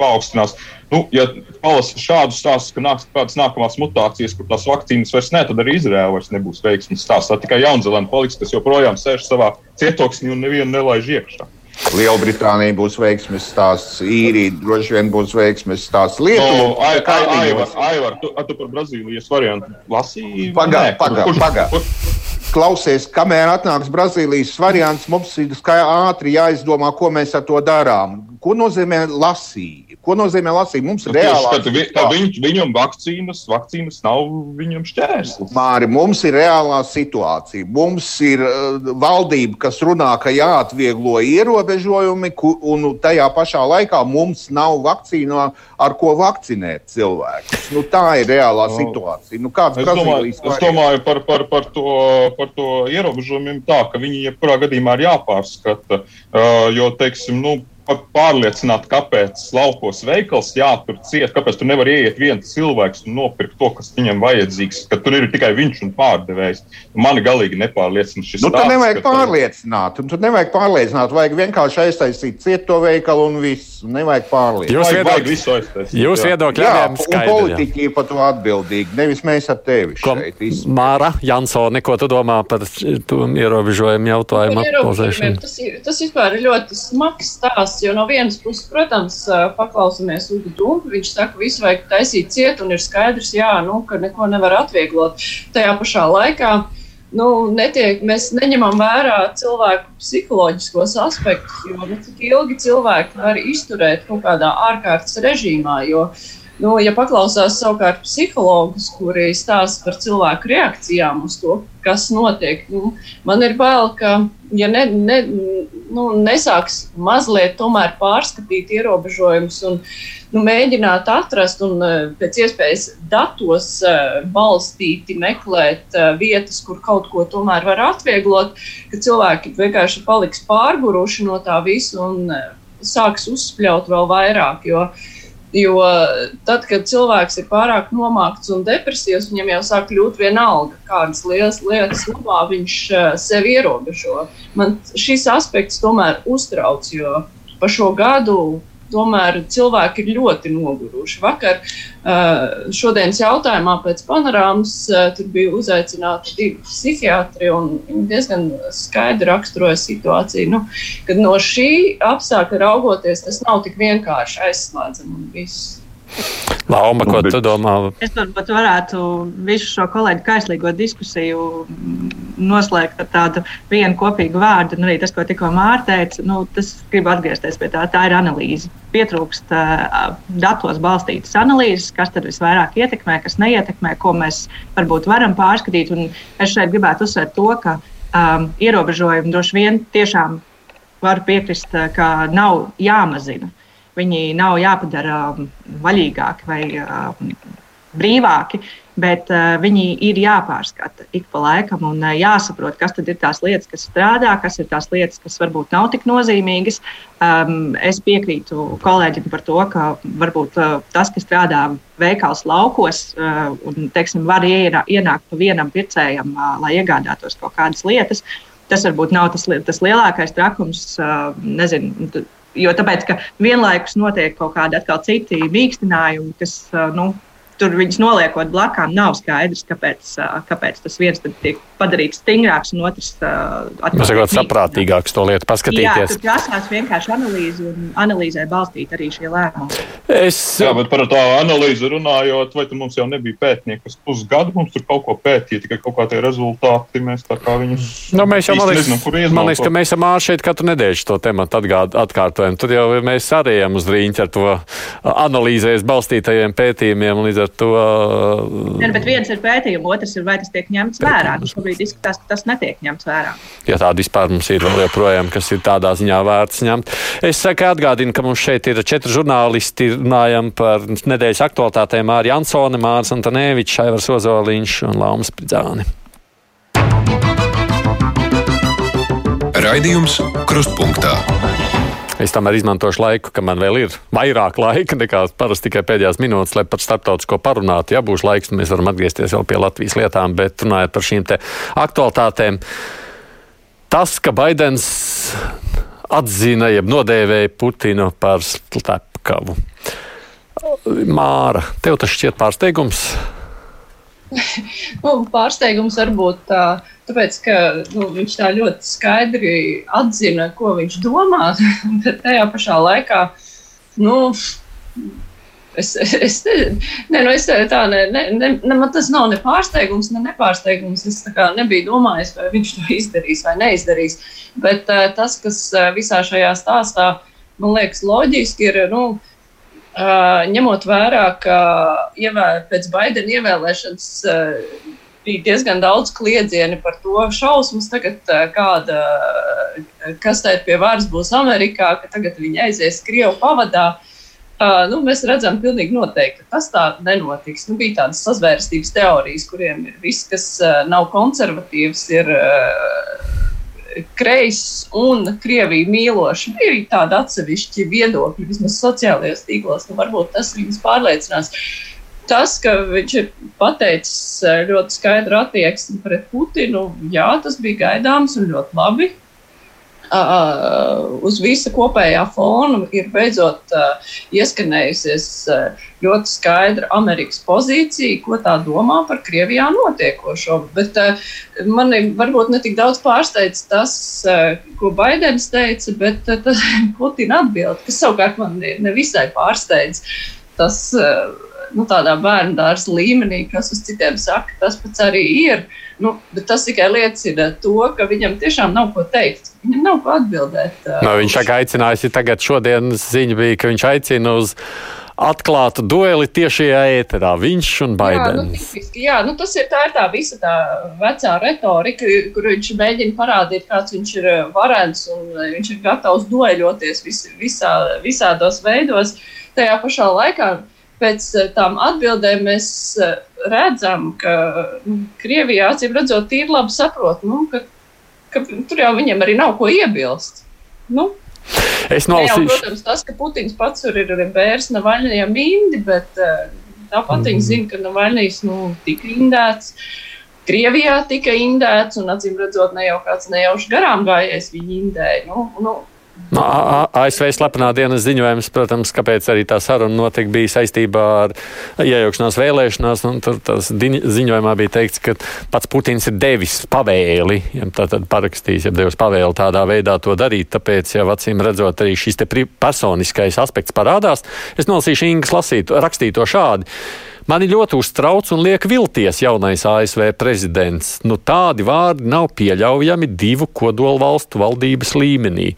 paaugstinās. Nu, ja palasa šādu stāstu, ka nāks kādas nākamās mutācijas, kur tās vakcīnas vairs ne, tad arī Izraēla vairs nebūs veiksmīgs stāsts. Tā tikai Jaunzēlanda paliks, kas joprojām sēž savā cietoksnī un nevienu nelaiž iekšā. Lielbritānija būs veiksmīgs stāsts, īrija droši vien būs veiksmīgs stāsts. Lietuva, no, Aivar, Aivar, tu, tu par Brazīlijas variantu lasīji? Pagaidā, pagaidā. Pagā. Klausies, kamēr atnāks Brazīlijas variants, mums ir ātri jāizdomā, ko mēs ar to darām. Ko nozīmē lasīt? Ko nozīmē lasīt? Mums ir reāli. Vi, viņ, viņam vakcīnas, vakcīnas nav viņam šķērslis. Māri, mums ir reālā situācija. Mums ir uh, valdība, kas runā, ka jāatvieglo ierobežojumi, un tajā pašā laikā mums nav vakcīnu, ar ko vakcinēt cilvēkus. Nu, tā ir reālā no. situācija. Nu, es, domāju, es domāju par, par, par, to, par to ierobežojumiem tā, ka viņi jebkurā gadījumā ir jāpārskata. Uh, jo, teiksim, nu, pārliecināti, kāpēc laukos veikals jātur ciet, kāpēc tur nevar ieiet viens cilvēks un nopirkt to, kas viņam vajadzīgs, ka tur ir tikai viņš un pārdevējs. Mani galīgi nepārliecina šis. Nu, tur nevajag pārliecināt, un tur nevajag pārliecināt, vajag vienkārši aiztaisīt ciet to veikalu un viss. Nevajag pārliecināt. Jūs vajag visu aiztaisīt. Jūs viedokļi jā, skaidri, politiķi ir par to atbildīgi, nevis mēs ar tevi Ko, šeit. Māra Jansone, ko tu domā par ierobežojumu jautājumu? Tas, tas vispār ir ļoti smags stāsts stāsts. Jo no vienas puses, protams, paklausāmies Ugu Dunku. Viņš saka, ka visu vajag taisīt ciet, un ir skaidrs, jā, nu, ka neko nevar atvieglot. Tajā pašā laikā nu, netiek, mēs neņemam vērā cilvēku psiholoģiskos aspektus, jo nu, cik ilgi cilvēki var izturēt kaut kādā ārkārtas režīmā. Jo, Nu, ja paklausās savukārt psihologus, kuri stāsta par cilvēku reakcijām uz to, kas notiek, nu, man ir bail, ka ja ne, ne, nu, nesāks mazliet pārskatīt ierobežojumus un nu, mēģināt atrast un eh, pēc iespējas datos uh, balstīti meklēt uh, vietas, kur kaut ko tomēr var atvieglot, ka cilvēki vienkārši paliks pārguruši no tā visa un sāks uzspļaut vēl vairāk. Jo, uh, Jo tad, kad cilvēks ir pārāk nomākts un depresīvs, viņam jau sāk kļūt vienalga, kādas lielas lietas labā viņš eh, sevi ierobežo. Man šis aspekts tomēr uztrauc, jo pa šo gadu tomēr cilvēki ir ļoti noguruši. Vakar uh, šodienas jautājumā pēc panorāmas uh, tur bija uzaicināti divi psihiatri un viņi diezgan skaidri raksturoja situāciju. Nu, kad no šī apstākļa raugoties, tas nav tik vienkārši aizslēdzami un viss. Lauma, ko tu domā? Es varbūt varētu visu šo kolēģu kaislīgo diskusiju noslēgt ar tādu vienu kopīgu vārdu. Un arī tas, ko tikko Mārta teica, nu, tas gribu atgriezties pie tā. Tā ir analīze. Pietrūkst uh, datos balstītas analīzes, kas tad visvairāk ietekmē, kas neietekmē, ko mēs varbūt varam pārskatīt. Un es šeit gribētu uzsvērt to, ka um, ierobežojumi droši vien tiešām var piekrist, ka nav jāmazina. Viņi nav jāpadara vaļīgāki vai um, brīvāki, bet uh, viņi ir jāpārskata ik pa laikam un uh, jāsaprot, kas ir tās lietas, kas strādā, kas ir tās lietas, kas varbūt nav tik nozīmīgas. Um, es piekrītu kolēģim par to, ka varbūt uh, tas, kas strādā veikals laukos uh, un teiksim, var ienākt pa vienam pircējam, uh, lai iegādātos kaut kādas lietas, tas varbūt nav tas, tas lielākais trakums. Uh, nezinu, Jo tāpēc, ka vienlaikus notiek kaut kādi atkal citi mīkstinājumi, kas nu, tur viņus noliekot blakām, nav skaidrs, kāpēc, kāpēc tas viens tiek padarīts stingrāks un otrs atkal sakot, saprātīgāks to lietu paskatīties. Jā, tur prasās vienkārši analīzi un analīzē balstīt arī šie lēmumi. Es... Jā, bet par tā analīzi runājot, vai mums jau nebija pētnieki, kas pusgadu mums tur kaut ko pētīja, tikai kaut kā tie rezultāti mēs tā kā viņus. Nu, mēs jau, man liekas, man liekas, ka mēs esam ārši šeit katru nedēļu to tematu atgād, atkārtojam. Tur jau mēs arī ejam uz rīņķi ar to analīzēs balstītajiem pētījumiem, līdz ar to. Jā, bet viens ir pētījums, otrs ir vai tas tiek ņemts vērā. Nu, šobrīd izskatās, ka tas netiek ņemts vērā. Ja tāda vispār mums ir vēl joprojām, kas ir tādā ziņā vērts ņemt. Es saku, atgādinu, ka mums šeit ir četri žurnālisti, runājam par nedēļas aktualitātēm Mārija Ansone, Mārs Antonēvičs, Aivars Ozoliņš un Laumas Pridzāni. Raidījums Krustpunktā. Es tam arī izmantošu laiku, ka man vēl ir vairāk laika nekā parasti tikai pēdējās minūtes, lai par starptautisko parunātu. Ja būs laiks, mēs varam atgriezties vēl pie Latvijas lietām, bet runājot par šīm aktualitātēm. Tas, ka Baidens atzina, jeb nodēvēja Putinu par slepkavu. Māra, tev tas šķiet pārsteigums? nu, pārsteigums varbūt tā, tāpēc, ka nu, viņš tā ļoti skaidri atzina, ko viņš domā, bet tajā pašā laikā. Nu, Es, es, ne, nu es tā ne, ne, ne, ne, man tas nav ne pārsteigums, ne nepārsteigums. Es nebiju domājis, vai viņš to izdarīs vai neizdarīs. Bet uh, tas, kas uh, visā šajā stāstā man liekas loģiski, ir. Nu, uh, ņemot vērā, ka ievēl, pēc Baidena ievēlēšanas uh, bija diezgan daudz kliedzieni par to šausmas, tagad, uh, kāda, kas tā ir pie varas būs Amerikā, ka tagad viņi aizies Krievu pavadā. Uh, nu, mēs redzam, pilnīgi noteikti, ka tas tā nenotiks. Nu, bija tādas sazvērstības teorijas, kuriem ir viss, kas uh, nav konservatīvs, ir uh, kreisas un Krieviju mīloši. Ir tādi atsevišķi viedokļi, vismaz sociālajos tīklos, nu varbūt tas viņus pārliecinās. Tas, ka viņš ir pateicis eh, ļoti skaidru attieksmi pret Putinu, jā, tas bija gaidāms un ļoti labi uh, uz visa kopējā fona ir beidzot uh, ieskanējusies uh, ļoti skaidra Amerikas pozīcija, ko tā domā par Krievijā notiekošo. Bet uh, mani varbūt ne tik daudz pārsteidz tas, uh, ko Baidens teica, bet uh, tas Putina atbild, kas savukārt man nevisai pārsteidz. Tas, uh, nu, tādā bērnu dārza līmenī, kas uz citiem saka, tas pats arī ir. Nu, tas tikai liecina to, ka viņam tiešām nav ko teikt. Viņam nav ko atbildēt. No, viņš saka, aicinājis, ja tagad šodienas ziņa bija, ka viņš aicina uz atklātu dueli tiešajā ēterā. Viņš un Baidens. Jā, nu, jā nu, tas ir tā, ir tā visa tā vecā retorika, kur viņš mēģina parādīt, kāds viņš ir varens un viņš ir gatavs dueļoties vis, visā, visādos veidos. Tajā pašā laikā pēc eh, tām atbildēm mēs eh, redzam, ka nu, Krievijā acīm redzot, tīri labi saprot, nu, ka, ka tur jau viņiem arī nav ko iebilst. Nu, Es nolasīšu. Jā, protams, tas, ka Putins pats ir bērs Navaļņiem indi, bet uh, tāpat mm. viņi zina, ka Navaļņīs nu, tika indēts. Krievijā tika indēts, un acīm redzot, ne jau kāds nejauši garām gājējis viņa indēja. Nu, nu, ASV slepenā dienas ziņojums, protams, kāpēc arī tā saruna notika, bija saistībā ar iejaukšanās vēlēšanās. Tur tas ziņojumā bija teikts, ka pats Putins ir devis pavēli, ja tātad parakstījis, ja devis pavēli tādā veidā to darīt. Tāpēc, jau acīm redzot, arī šis personiskais aspekts parādās. Es nolasīšu Ingas lasītu, rakstīto šādi. Mani ļoti uztrauc un liek vilties jaunais ASV prezidents. Nu, tādi vārdi nav pieļaujami divu kodolu valstu valdības līmenī,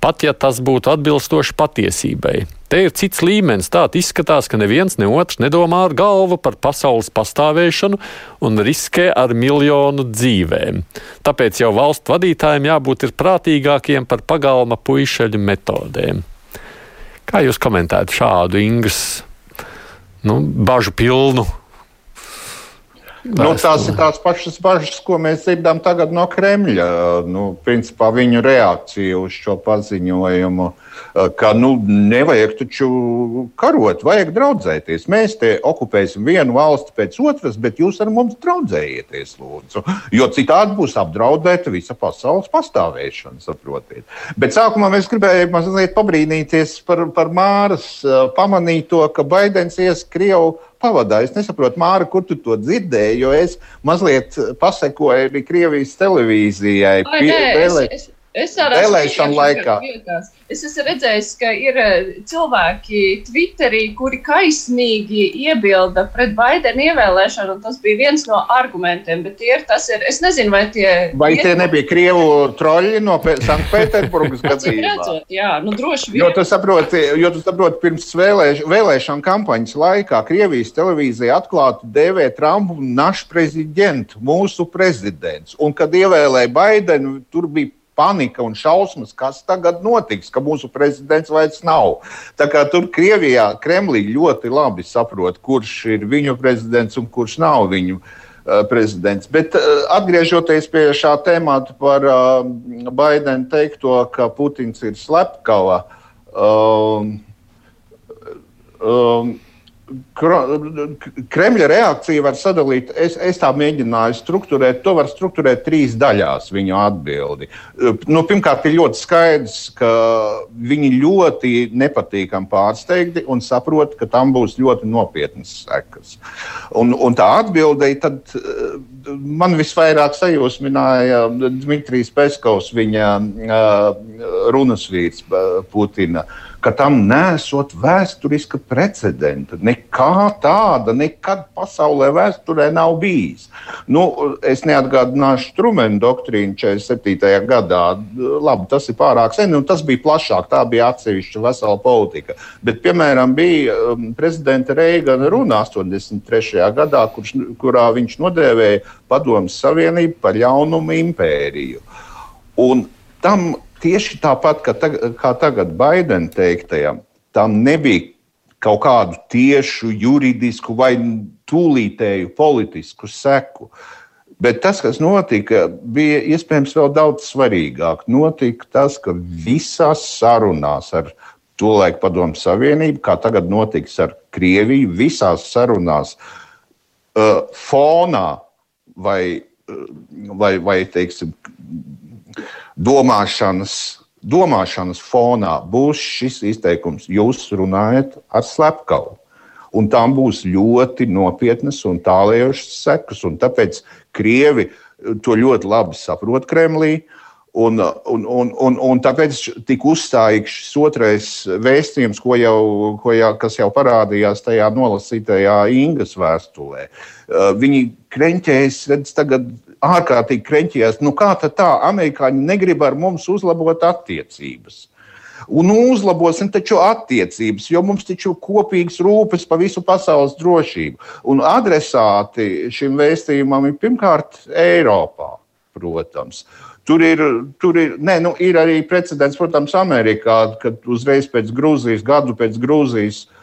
pat ja tas būtu atbilstoši patiesībai. Te ir cits līmenis. Tā izskatās, ka neviens ne otrs nedomā ar galvu par pasaules pastāvēšanu un riskē ar miljonu dzīvēm. Tāpēc jau valstu vadītājiem jābūt prātīgākiem par pagalma puišeļu metodēm. Kā jūs komentētu šādu Ingūras nu, bažu pilnu Nu, tās ir tās pašas bažas, ko mēs dzirdam tagad no Kremļa. Nu, principā viņu reakcija uz šo paziņojumu, ka nu, nevajag taču karot, vajag draudzēties. Mēs te okupēsim vienu valsti pēc otras, bet jūs ar mums draudzējieties, lūdzu. Jo citādi būs apdraudēta visa pasaules pastāvēšana, saprotiet. Bet sākumā mēs gribējām mazliet pabrīnīties par, par Māras pamanīto, ka Baidens ies Krievu pavadā. Es nesaprotu, Māra, kur tu to dzirdēji, jo es mazliet pasekoju arī Krievijas televīzijai. Ai, nē, es, es, es vēlēšanu laikā. Vietās. Es esmu redzējis, ka ir eh, cilvēki Twitterī, kuri kaismīgi iebilda pret Baidenu ievēlēšanu, un tas bija viens no argumentiem. Bet tie ir, tas ir, es nezinu, vai tie. Vai tie nebija Krievu troļļi no Sanktpēterburgas gadījumā? Redzot, jā, nu droši vien. Jo tu saproti, jo tu saproti pirms vēlēš, vēlēšanu kampaņas laikā Krievijas televīzija atklāti dēvē Trumpu našu prezidentu, mūsu prezidents. Un, kad ievēlēja Baidenu, tur bija panika un šausmas, kas tagad notiks, ka mūsu prezidents vairs nav. Tā kā tur Krievijā, Kremlī ļoti labi saprot, kurš ir viņu prezidents un kurš nav viņu uh, prezidents. Bet uh, atgriežoties pie šā temata par uh, Baidenu teikto, ka Putins ir slepkava. Um, um, Kremļa reakcija var sadalīt, es, es tā mēģināju struktūrēt, to var struktūrēt trīs daļās viņa atbildi. Nu, pirmkārt, ir ļoti skaidrs, ka viņi ļoti nepatīkami pārsteigti un saprot, ka tam būs ļoti nopietnas sekas. Un, un tā atbildēja, tad man visvairāk sajūsmināja Dmitrijs Peskovs, viņa runas vīrs Putina. Uh, ka tam nesot vēsturiska precedenta. Nekā tāda nekad pasaulē vēsturē nav bijis. Nu, es neatgādināšu Trumēna doktrīnu 47. gadā. Labi, tas ir pārāk sen, un tas bija plašāk. Tā bija atsevišķa vesela politika. Bet, piemēram, bija um, prezidenta Reigana runa 83. gadā, kurš, kurā viņš nodēvēja Padomu Savienību par ļaunumu impēriju. Un tam tieši tāpat kā, tag, kā tagad Baidena teiktajam, tam nebija kaut kādu tiešu juridisku vai tūlītēju politisku seku. Bet tas, kas notika, bija iespējams vēl daudz svarīgāk. Notika tas, ka visās sarunās ar tolaik Padomu Savienību, kā tagad notiks ar Krieviju, visās sarunās uh, fonā vai, uh, vai, vai teiksim, domāšanas, domāšanas fonā būs šis izteikums, jūs runājat ar slepkavu. Un tam būs ļoti nopietnas un tālējošas sekas. Un tāpēc Krievi to ļoti labi saprot Kremlī. Un, un, un, un, un tāpēc tika uzstājīgs šis otrais vēstījums, ko jau, ko jau, kas jau parādījās tajā nolasītajā Ingas vēstulē. Viņi kreņķējas, redz, tagad ārkārtīgi kreņķījās. Nu, kā tā, amerikāņi negrib ar mums uzlabot attiecības. Un nu, uzlabosim taču attiecības, jo mums taču ir kopīgs rūpes par visu pasaules drošību. Un adresāti šim vēstījumam ir pirmkārt Eiropā, protams. Tur ir, tur ir, ne, nu, ir arī precedents, protams, Amerikā, kad uzreiz pēc Grūzijas, gadu pēc Grūzijas uh,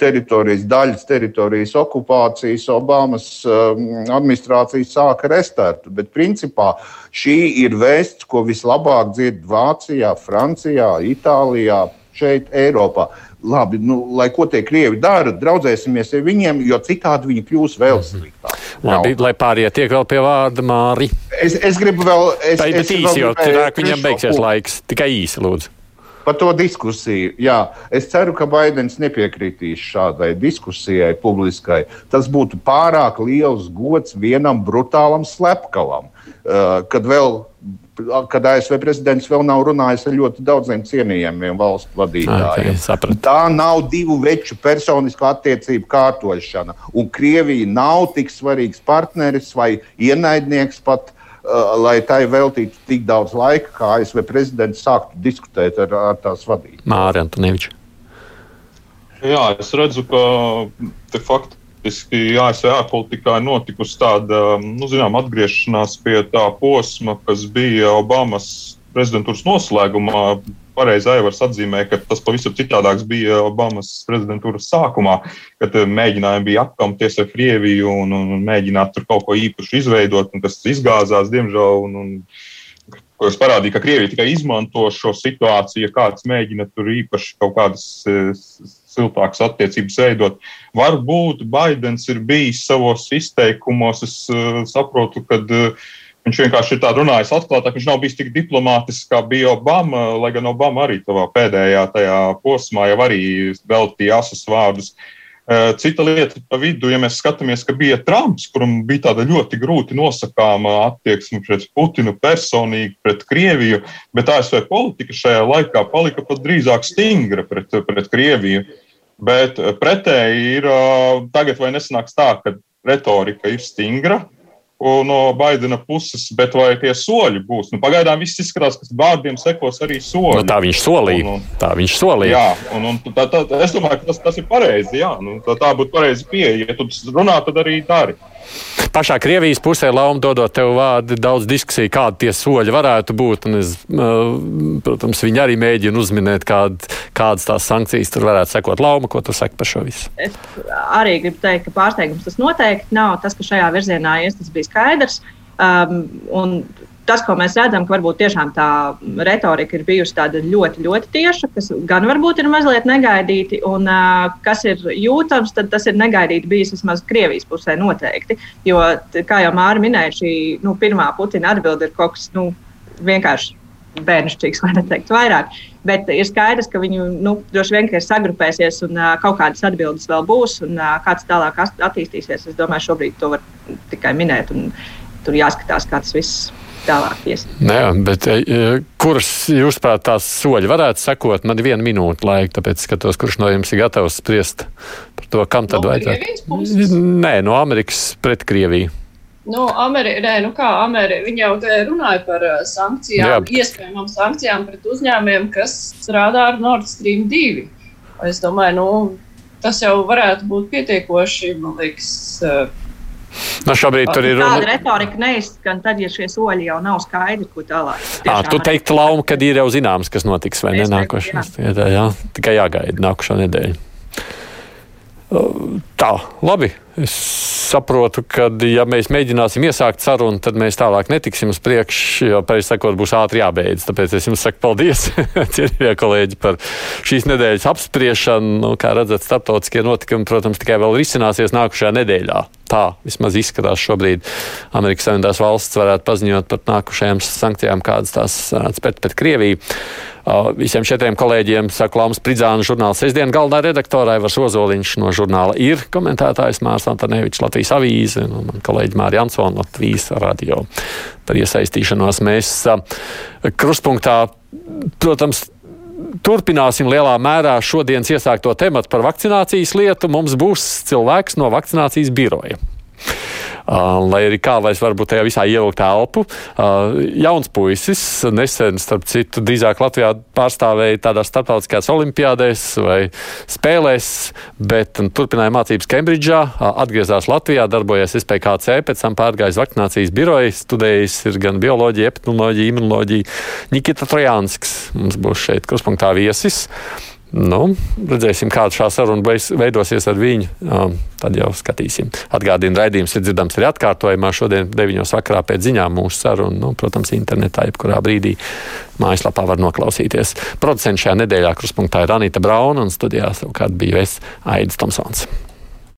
teritorijas, daļas teritorijas okupācijas Obamas eh, administrācija sāka restartu. Bet principā šī ir vēsts, ko vislabāk dzird Vācijā, Francijā, Itālijā, šeit, Eiropā. Labi, nu, lai ko tie krievi dara, draudzēsimies ar viņiem, jo citādi viņi kļūs vēl mhm. sliktāki. Labi, lai pārējie tiek vēl pie vārda Māri. Es, es gribu vēl. Es, Tā ir īsi, jo cilvēki viņam beigsies laiks. Tikai īsi, lūdzu. Par to diskusiju. Jā, es ceru, ka Baidens nepiekritīs šādai diskusijai publiskai. Tas būtu pārāk liels gods vienam brutālam slepkavam, uh, kad vēl kad ASV prezidents vēl nav runājis ar ļoti daudziem cienījamiem valstu vadītājiem. Okay, Tā nav divu veču personisko attiecību kārtošana. Un Krievija nav tik svarīgs partneris vai ienaidnieks pat. Uh, lai tai veltītu tik daudz laika, kā ASV prezidents sāktu diskutēt ar, ar tās vadītāju. Mārija Antoneviča. Jā, es redzu, ka de facto faktiski ASV ārpolitikā ir notikusi tāda nu, zinām, atgriešanās pie tā posma, kas bija Obamas prezidentūras noslēgumā. Pareizi Aivars atzīmē, ka tas pavisam citādāks bija Obamas prezidentūras sākumā, kad mēģinājumi bija apkamties ar Krieviju un, un mēģināt tur kaut ko īpašu izveidot, un tas izgāzās, diemžēl. Un, un, kas parādīja, ka Krievija tikai izmanto šo situāciju, ja kāds mēģina tur īpaši kaut kādas siltākas attiecības veidot. Varbūt Baidens ir bijis savos izteikumos, es saprotu, ka uh, viņš vienkārši ir tā runājis atklātāk, viņš nav bijis tik diplomātisks kā bija Obama, lai gan Obama arī savā pēdējā tajā posmā jau arī veltīja asas vārdus. Uh, cita lieta pa vidu, ja mēs skatāmies, ka bija Trumps, kuram bija tāda ļoti grūti nosakāma attieksme pret Putinu personīgi, pret Krieviju, bet ASV politika šajā laikā palika pat drīzāk stingra pret, pret Krieviju. Bet pretēji ir eh, tagad vai nesanāks tā, ka retorika ir stingra no Baidena puses, bet vai tie soļi būs? Nu, pagaidām viss izskatās, ka vārdiem sekos arī soļi. Nu, tā viņš solīja. Un, un, tā viņš solīja. Jā, un, un tā, tā, es domāju, ka tas, tas ir pareizi. Jā, nu, tā, tā būtu pareizi pieeja. Ja tu runā, tad arī dari. Pašā Krievijas pusē, Lauma, dodot tev vārdu, daudz diskusiju, kādi tie soļi varētu būt. Es, protams, viņi arī mēģina uzminēt, kād, kādas tās sankcijas tur varētu sekot. Lauma, ko tu saki par šo visu? Es arī gribu teikt, ka pārsteigums tas noteikti nav. Tas, ka šajā virzienā ies, tas bija skaidrs. Um, tas, ko mēs redzam, ka varbūt tiešām tā retorika ir bijusi ļoti, ļoti tieša, kas gan varbūt ir mazliet negaidīti, un uh, kas ir jūtams, tad tas ir negaidīti bijis vismaz Krievijas pusē noteikti. Jo, kā jau Māra minēja, šī nu, pirmā Putina atbilde ir kaut kas nu, vienkārši. Bērnišķīgs, lai neteiktu vairāk. Bet ir skaidrs, ka viņi nu, droši vien ir sagrupēsies un uh, kaut kādas atbildes vēl būs. Un, uh, kāds tālāk attīstīsies, es domāju, šobrīd to var tikai minēt. Tur jāskatās, kā tas viss tālāk ies. Jā, bet e, e, kuras jūs prāt tās soļi varētu sekot? Man ir viena minūte laika, tāpēc skatos, kurš no jums ir gatavs spriest par to, kam tad no vajadzētu. Nē, no Amerikas pret Krieviju. Nu, Ameri, nē, nu kā Ameri, viņi jau te runāja par uh, sankcijām, Jā. iespējamām sankcijām pret uzņēmumiem, kas strādā ar Nord Stream 2. Es domāju, nu, tas jau varētu būt pietiekoši, man liekas, uh, Nu, šobrīd tur ir runa. Tāda retorika neizskan tad, ja šie soļi jau nav skaidri, ko tālāk. À, tu teiktu, Lauma, kad ir jau zināms, kas notiks vai ne nākošais. Jā. Jā, jā, tikai jāgaida nākošā nedēļa. Tā, labi. Es saprotu, ka, ja mēs mēģināsim iesākt sarunu, tad mēs tālāk netiksim uz priekšu, jo, pēc sakot, būs ātri jābeidz. Tāpēc es jums saku paldies, cienījamie kolēģi, par šīs nedēļas apspriešanu. Nu, kā redzat, starptautiskie notikumi, protams, tikai vēl risināsies nākošajā nedēļā. Tā vismaz izskatās šobrīd. Amerikas Savienotās valsts varētu paziņot par nākošajām sankcijām, kādas tās spērt pret Krieviju. Visiem četriem kolēģiem saka Lāmas Pridzāna žurnāla sestdien galvenā redaktorā Evars Ozoliņš no žurnāla ir komentētājs Mārs Antonevičs Latvijas avīze un man kolēģi Mārija Ansona Latvijas radio par iesaistīšanos. Mēs kruspunktā, protams, turpināsim lielā mērā šodienas iesākto tematu par vakcinācijas lietu. Mums būs cilvēks no vakcinācijas biroja. Uh, lai arī kā lai es varbūt tajā visā ievilkt elpu. Uh, jauns puisis, nesen, starp citu, drīzāk Latvijā pārstāvēja tādās starptautiskās olimpiādēs vai spēlēs, bet turpināja mācības Kembridžā, uh, atgriezās Latvijā, darbojies SPKC, pēc tam pārgājis vakcinācijas biroja, studējis ir gan bioloģija, epidemioloģija, imunoloģija. Nikita Trojānsks mums būs šeit kruspunktā viesis. Nu, redzēsim, kāda šā saruna veidosies ar viņu. Um, tad jau skatīsim. Atgādījums raidījums ir dzirdams arī atkārtojumā. Šodien 9. vakarā pēc ziņām mūsu saruna, nu, protams, internetā, jebkurā brīdī mājaslapā var noklausīties. Producents šajā nedēļā kruspunktā ir Anita Brauna un studijā savukārt bija es Aidis Tomsons.